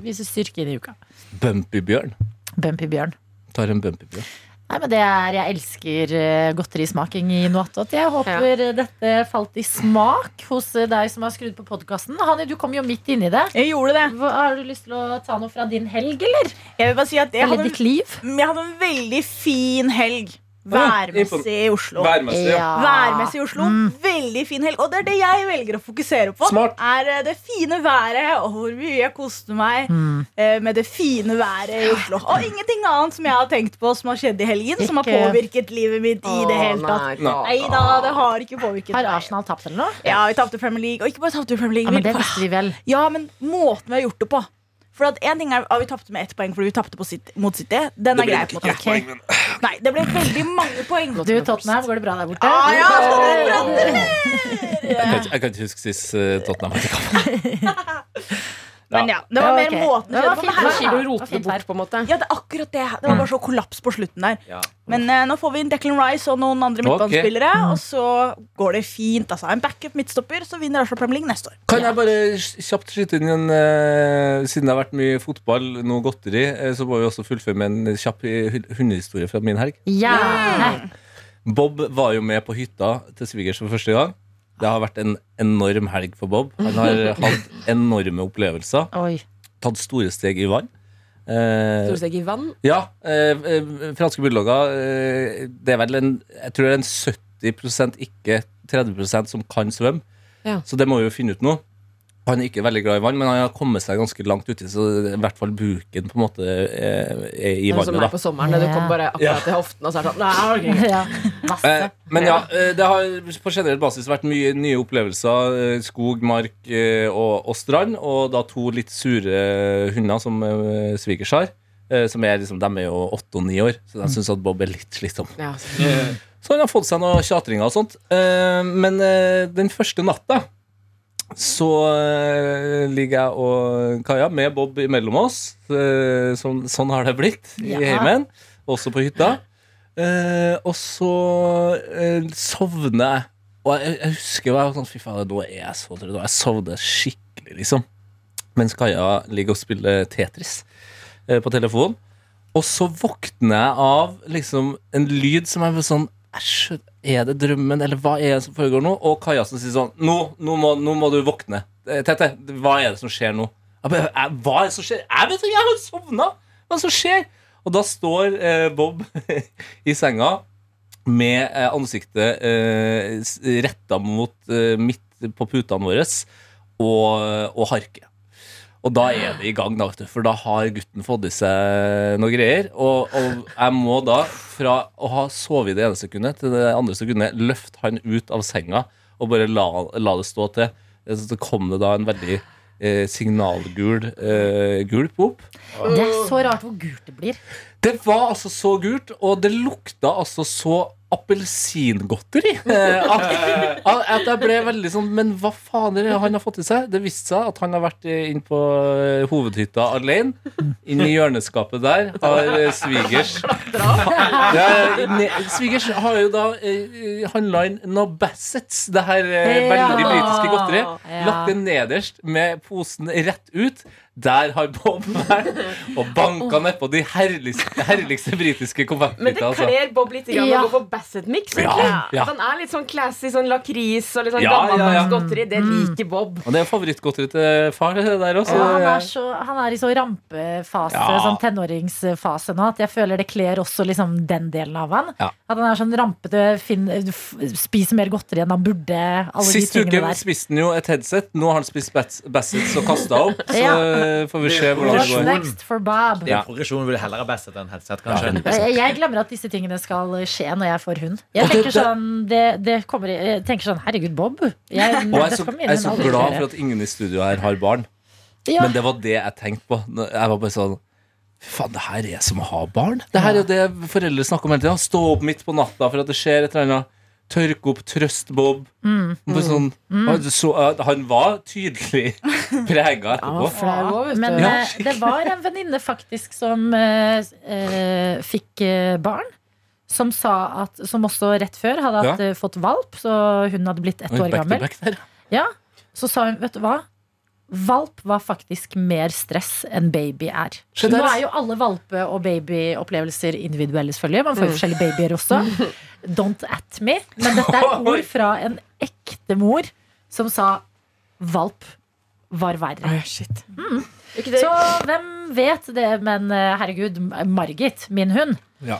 viser styrke inn i uka. Bumpybjørn. Bumpy-bjørn. Tar en bumpy-bjørn. Nei, men det er, Jeg elsker eh, godterismaking i noe attåt. Jeg håper ja. dette falt i smak hos eh, deg som har skrudd på podkasten. Hanni, du kom jo midt inni det. Jeg gjorde det. Hva, har du lyst til å ta noe fra din helg, eller? Jeg vil bare si at jeg Eller hadde, ditt liv? jeg hadde en veldig fin helg. Værmessig i Oslo. Værmessig, ja. Værmessig i Oslo. Veldig fin helg. Og det er det jeg velger å fokusere på. Smart. Er eh, det fine været, og hvor mye jeg koste meg mm. med det fine været i Oslo. Og ingenting annet som jeg har tenkt på som har skjedd i helgen, som har påvirket livet mitt i det hele tatt. Nei da, det har ikke påvirket Har. Arsenal tapt eller noe? Ja, vi tapte Premier League. Og ikke bare tapte Premier League. Ja, men det visste vi vel. ja, men måten vi har gjort det på. For at en ting er at Vi tapte med ett poeng fordi vi tapte på City- mot City. Den er grei. på en måte. men... Nei, det ble veldig mange poeng. Du, Tottenham, går det bra der borte? Ah, ja, Jeg kan, ikke- jeg kan ikke huske sist uh, Tottenham hadde kamp. Men ja, det var Ja, mer okay. måten Det var fint. Her- Ja, fint det bort, på en måte. Ja, det er akkurat det. Det var bare så kollaps på slutten der. Ja. Men eh, nå får vi inn Declan Rice og noen andre midtbanespillere, og så går det fint. Altså, en backup midtstopper, så vinner Arsenal Premier League neste år. Kan jeg bare kjapt skyte inn en uh, Siden det har vært mye fotball, noe godteri, uh, så må vi også fullføre med en kjapp eh, hundehistorie fra min helg. Gjerne. Bob var jo med på hytta til svigers for første gang. Det har vært en enorm helg for Bob. Han har hatt enorme opplevelser. Oi. Tatt store steg i vann. Eh, Storsteg i vann. ja, eh, eh, franske bulldogger eh, Det er vel en Jeg tror det er en 70% ikke 30% som kan svømme. Ja. Så det må vi jo finne ut nå. Han er ikke veldig glad i vann, men han har kommet seg ganske langt uti, så i hvert fall buken på en måte er, er i vannet. som er på sommeren. når Du kommer bare akkurat til hoften og så er det sånn Nei, okay. Ja. Eh, men ja, eh, det har på generell basis vært mye nye opplevelser. eh, Skog, mark eh, og, og strand. Og da to litt sure hunder som eh, svigers har. eh, Som er liksom, de er jo åtte og ni år, så de syns at Bob er litt slitsom. Ja, Så han har fått seg noen tjatringer og sånt. Eh, Men eh, den første natta så eh, ligger jeg og Kaja med Bob mellom oss. Sånn, sånn har det blitt i Ja. heimen, også på hytta. Eh, og så sovner jeg. Og jeg, jeg husker jeg var sånn Fy faen, nå er jeg så trøtt. og Jeg sovner skikkelig, liksom. Mens Kaja ligger og spiller Tetris på telefon. Og så våkner jeg av liksom en lyd som er sånn Æsj, er det drømmen, eller hva er det som foregår nå? Og Kajassen sier sånn Nå, nå, må, nå må du våkne. Eh, Tete, hva er det som skjer nå? «Eh, hva er det som skjer? Jeg vet ikke, jeg har sovna! Hva er det som skjer? Og da står eh, Bob i senga med eh, ansiktet eh, retta mot eh, midt på putene våre og, og harker. Og da er det i gang, da, for da har gutten fått i seg noe greier. Og, og jeg må da, fra å ha sovet i det ene sekundet til det andre sekundet, løfte han ut av senga og bare la, la det stå til. Så kom det da en veldig eh, signalgul eh, gulp opp. Det er så rart hvor gult det blir. Det var altså så gult, og det lukta altså så appelsingodteri. At, at jeg ble veldig sånn Men hva faen er det han har fått i seg? Det viste seg at han har vært inn på eh, hovedhytta alene. Inn i hjørneskapet der har eh, svigers ja, Svigers har jo da eh, handla inn noe Bassets, det her veldig britiske godteriet. Lagt det nederst med posen rett ut. Der har Bob vært og banka nedpå de herligste, herligste britiske Men det kler Altså. Bob litt grann Ja. å gå for Basset Mix. Ja, ja. Han er litt sånn classy, sånn lakris og litt sånn gammeldags ja. godteri. Det liker Bob. Og det er favorittgodteri til far. Det der også. Ja, han, er så, han er i så rampefase, Ja. sånn tenåringsfase nå, at jeg føler det kler også liksom den delen av han. Ja. At han er sånn rampete, fin, spiser mer godteri enn han burde. Alle Sist de uke der. spiste han jo et headset. Nå har han spist Bassets og kasta opp. Så Ja. Får vi se hvordan det går. next for Bob? Ja. Progresjon vil heller ha best enn headset, kanskje. Jeg, jeg glemmer at disse tingene skal skje når jeg får hund. Jeg tenker sånn, det, det kommer, jeg tenker sånn Herregud, Bob. Jeg, Og jeg er så, jeg er så glad for at ingen i studio her har barn. ja. Men det var det jeg tenkte på. Jeg var bare sånn Fy faen, det her er som å ha barn. Det her er jo det foreldre snakker om hele tida. Stå opp midt på natta for at det skjer et eller annet. Tørke opp, trøst Bob. Mm, Sånn, mm. så, uh, han var tydelig prega etterpå. Ja. Men Ja. eh, det var en venninne faktisk som eh, eh, fikk eh, barn. Som sa at Som også rett før hadde hatt, eh, fått valp, så hun hadde blitt ett Oi, år back to gammel. back der. Ja, Så sa hun, vet du hva? Valp var faktisk mer stress enn baby er. Se Nå er jo alle valpe- og babyopplevelser individuelle, selvfølgelig. Man får jo forskjellige babyer også. Don't at me. Men dette er ord fra en ekte mor som sa valp var verre. Oh, shit. Ikke det? Så hvem vet det, men eh, herregud, Margit, min hund Ja.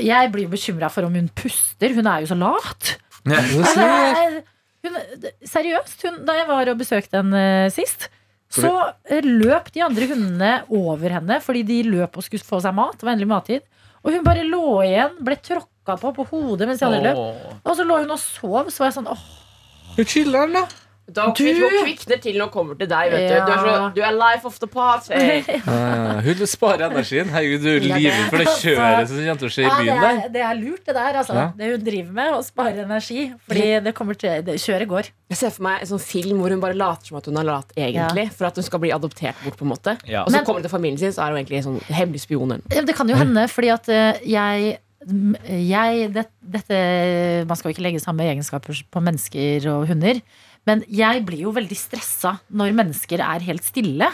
Jeg blir jo bekymra for om hun puster. Hun er jo så lat. Altså, det er- hun, seriøst, hun, da jeg var og besøkte henne sist, så eh, løp de andre hundene over henne fordi de løp og skulle få seg mat. Det var endelig mattid. Og hun bare lå igjen, ble tråkka på på hodet mens de andre løp. Og så lå hun og sov. Så var jeg sånn åh, Du chiller'n, da. Da Du- kvikner til når hun kommer til deg. Vet Ja. du. Du, er så, du er life of the party. Ja, hun sparer energien. Herregud, du lever Ja, det- for det kjøret som kommer til å skje i ja, det, byen er, der. det er lurt, det der. Altså. Ja. Det hun driver med, å spare energi. Fordi det kommer til, det, kjøret går. Jeg ser for meg en sånn film hvor hun bare later som at hun er lat egentlig. For at hun skal bli adoptert bort. på en måte Ja. Og så Men- kommer hun til familien sin, så er hun egentlig en sånn hemmelig spion. Ja, Det kan jo hende, fordi at eh, jeg, jeg det, Dette Man skal jo ikke legge samme egenskaper på mennesker og hunder. Men jeg blir jo veldig stressa når mennesker er helt stille.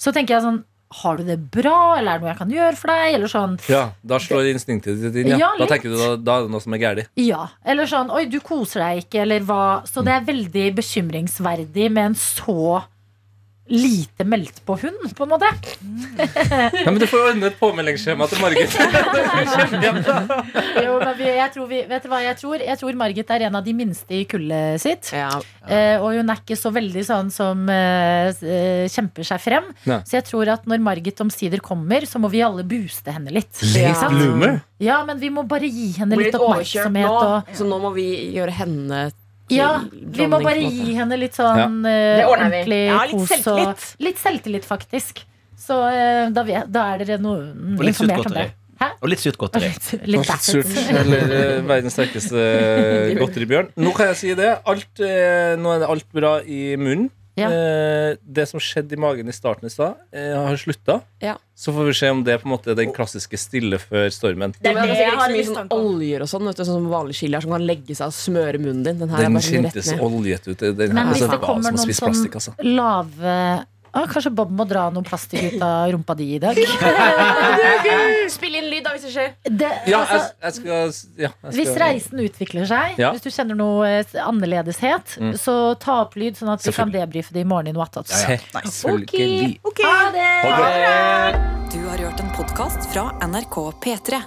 Så tenker jeg sånn Har du det bra, eller er det noe jeg kan gjøre for deg? Eller sånn Ja, Da slår instinktet ditt inn. Ja. Ja, Da tenker du da, da er det noe som er galt. Ja. Eller sånn Oi, du koser deg ikke, eller hva. Så det er veldig bekymringsverdig med en så lite meldt på hund, på en måte. Ja, men Du får jo ordne et påmeldingsskjema til Margit. Jo, men vi, jeg tror vi, vet du hva jeg tror? Jeg tror Margit er en av de minste i kullet sitt. Ja. Eh, og hun er ikke så veldig sånn som eh, kjemper seg frem. Ne. Så jeg tror at når Margit omsider kommer, så må vi alle booste henne litt. Ja. Ja, men vi må bare gi henne litt litt oppmerksomhet. nå, Og, så nå må vi gjøre henne til ja, vi må bare gi henne litt sånn ja. Ordner ordentlig Ja, litt kos selvtillit. Og, litt selvtillit, faktisk. Så eh, da, vi, da er dere noe Og informert om det. Hæ? Og litt surt godteri. litt, litt Litt surt. Eller eh, verdens sterkeste godteribjørn. Nå kan jeg si det. Alt, nå er det alt bra i munnen. Ja. Eh, det som skjedde i magen i starten i stad, eh, har slutta. Ja. Så får vi se om det på en måte er den klassiske stille før stormen. Det er det det jeg er har mye sånn oljer og sånn, vet du, sånn som vanlig chili er, som kan legge seg og smøre munnen din. Den her Den er kjentes oljet ut. Den Men her hvis altså, det det kommer noen sånn plastikk, altså. lave ah, Kanskje Bob må dra noe plastikk ut av rumpa di i dag? Spill inn lyd, da, hvis det skjer. Det, Ja, altså, jeg skal ja, jeg hvis reisen utvikler seg, Ja. hvis du kjenner noe eh, annerledeshet, Mm. så ta opp lyd, sånn at vi kan debrife det i morgen i noe attåt. Selvfølgelig. Ha det! Ha det! Du har hørt en podkast fra NRK P3.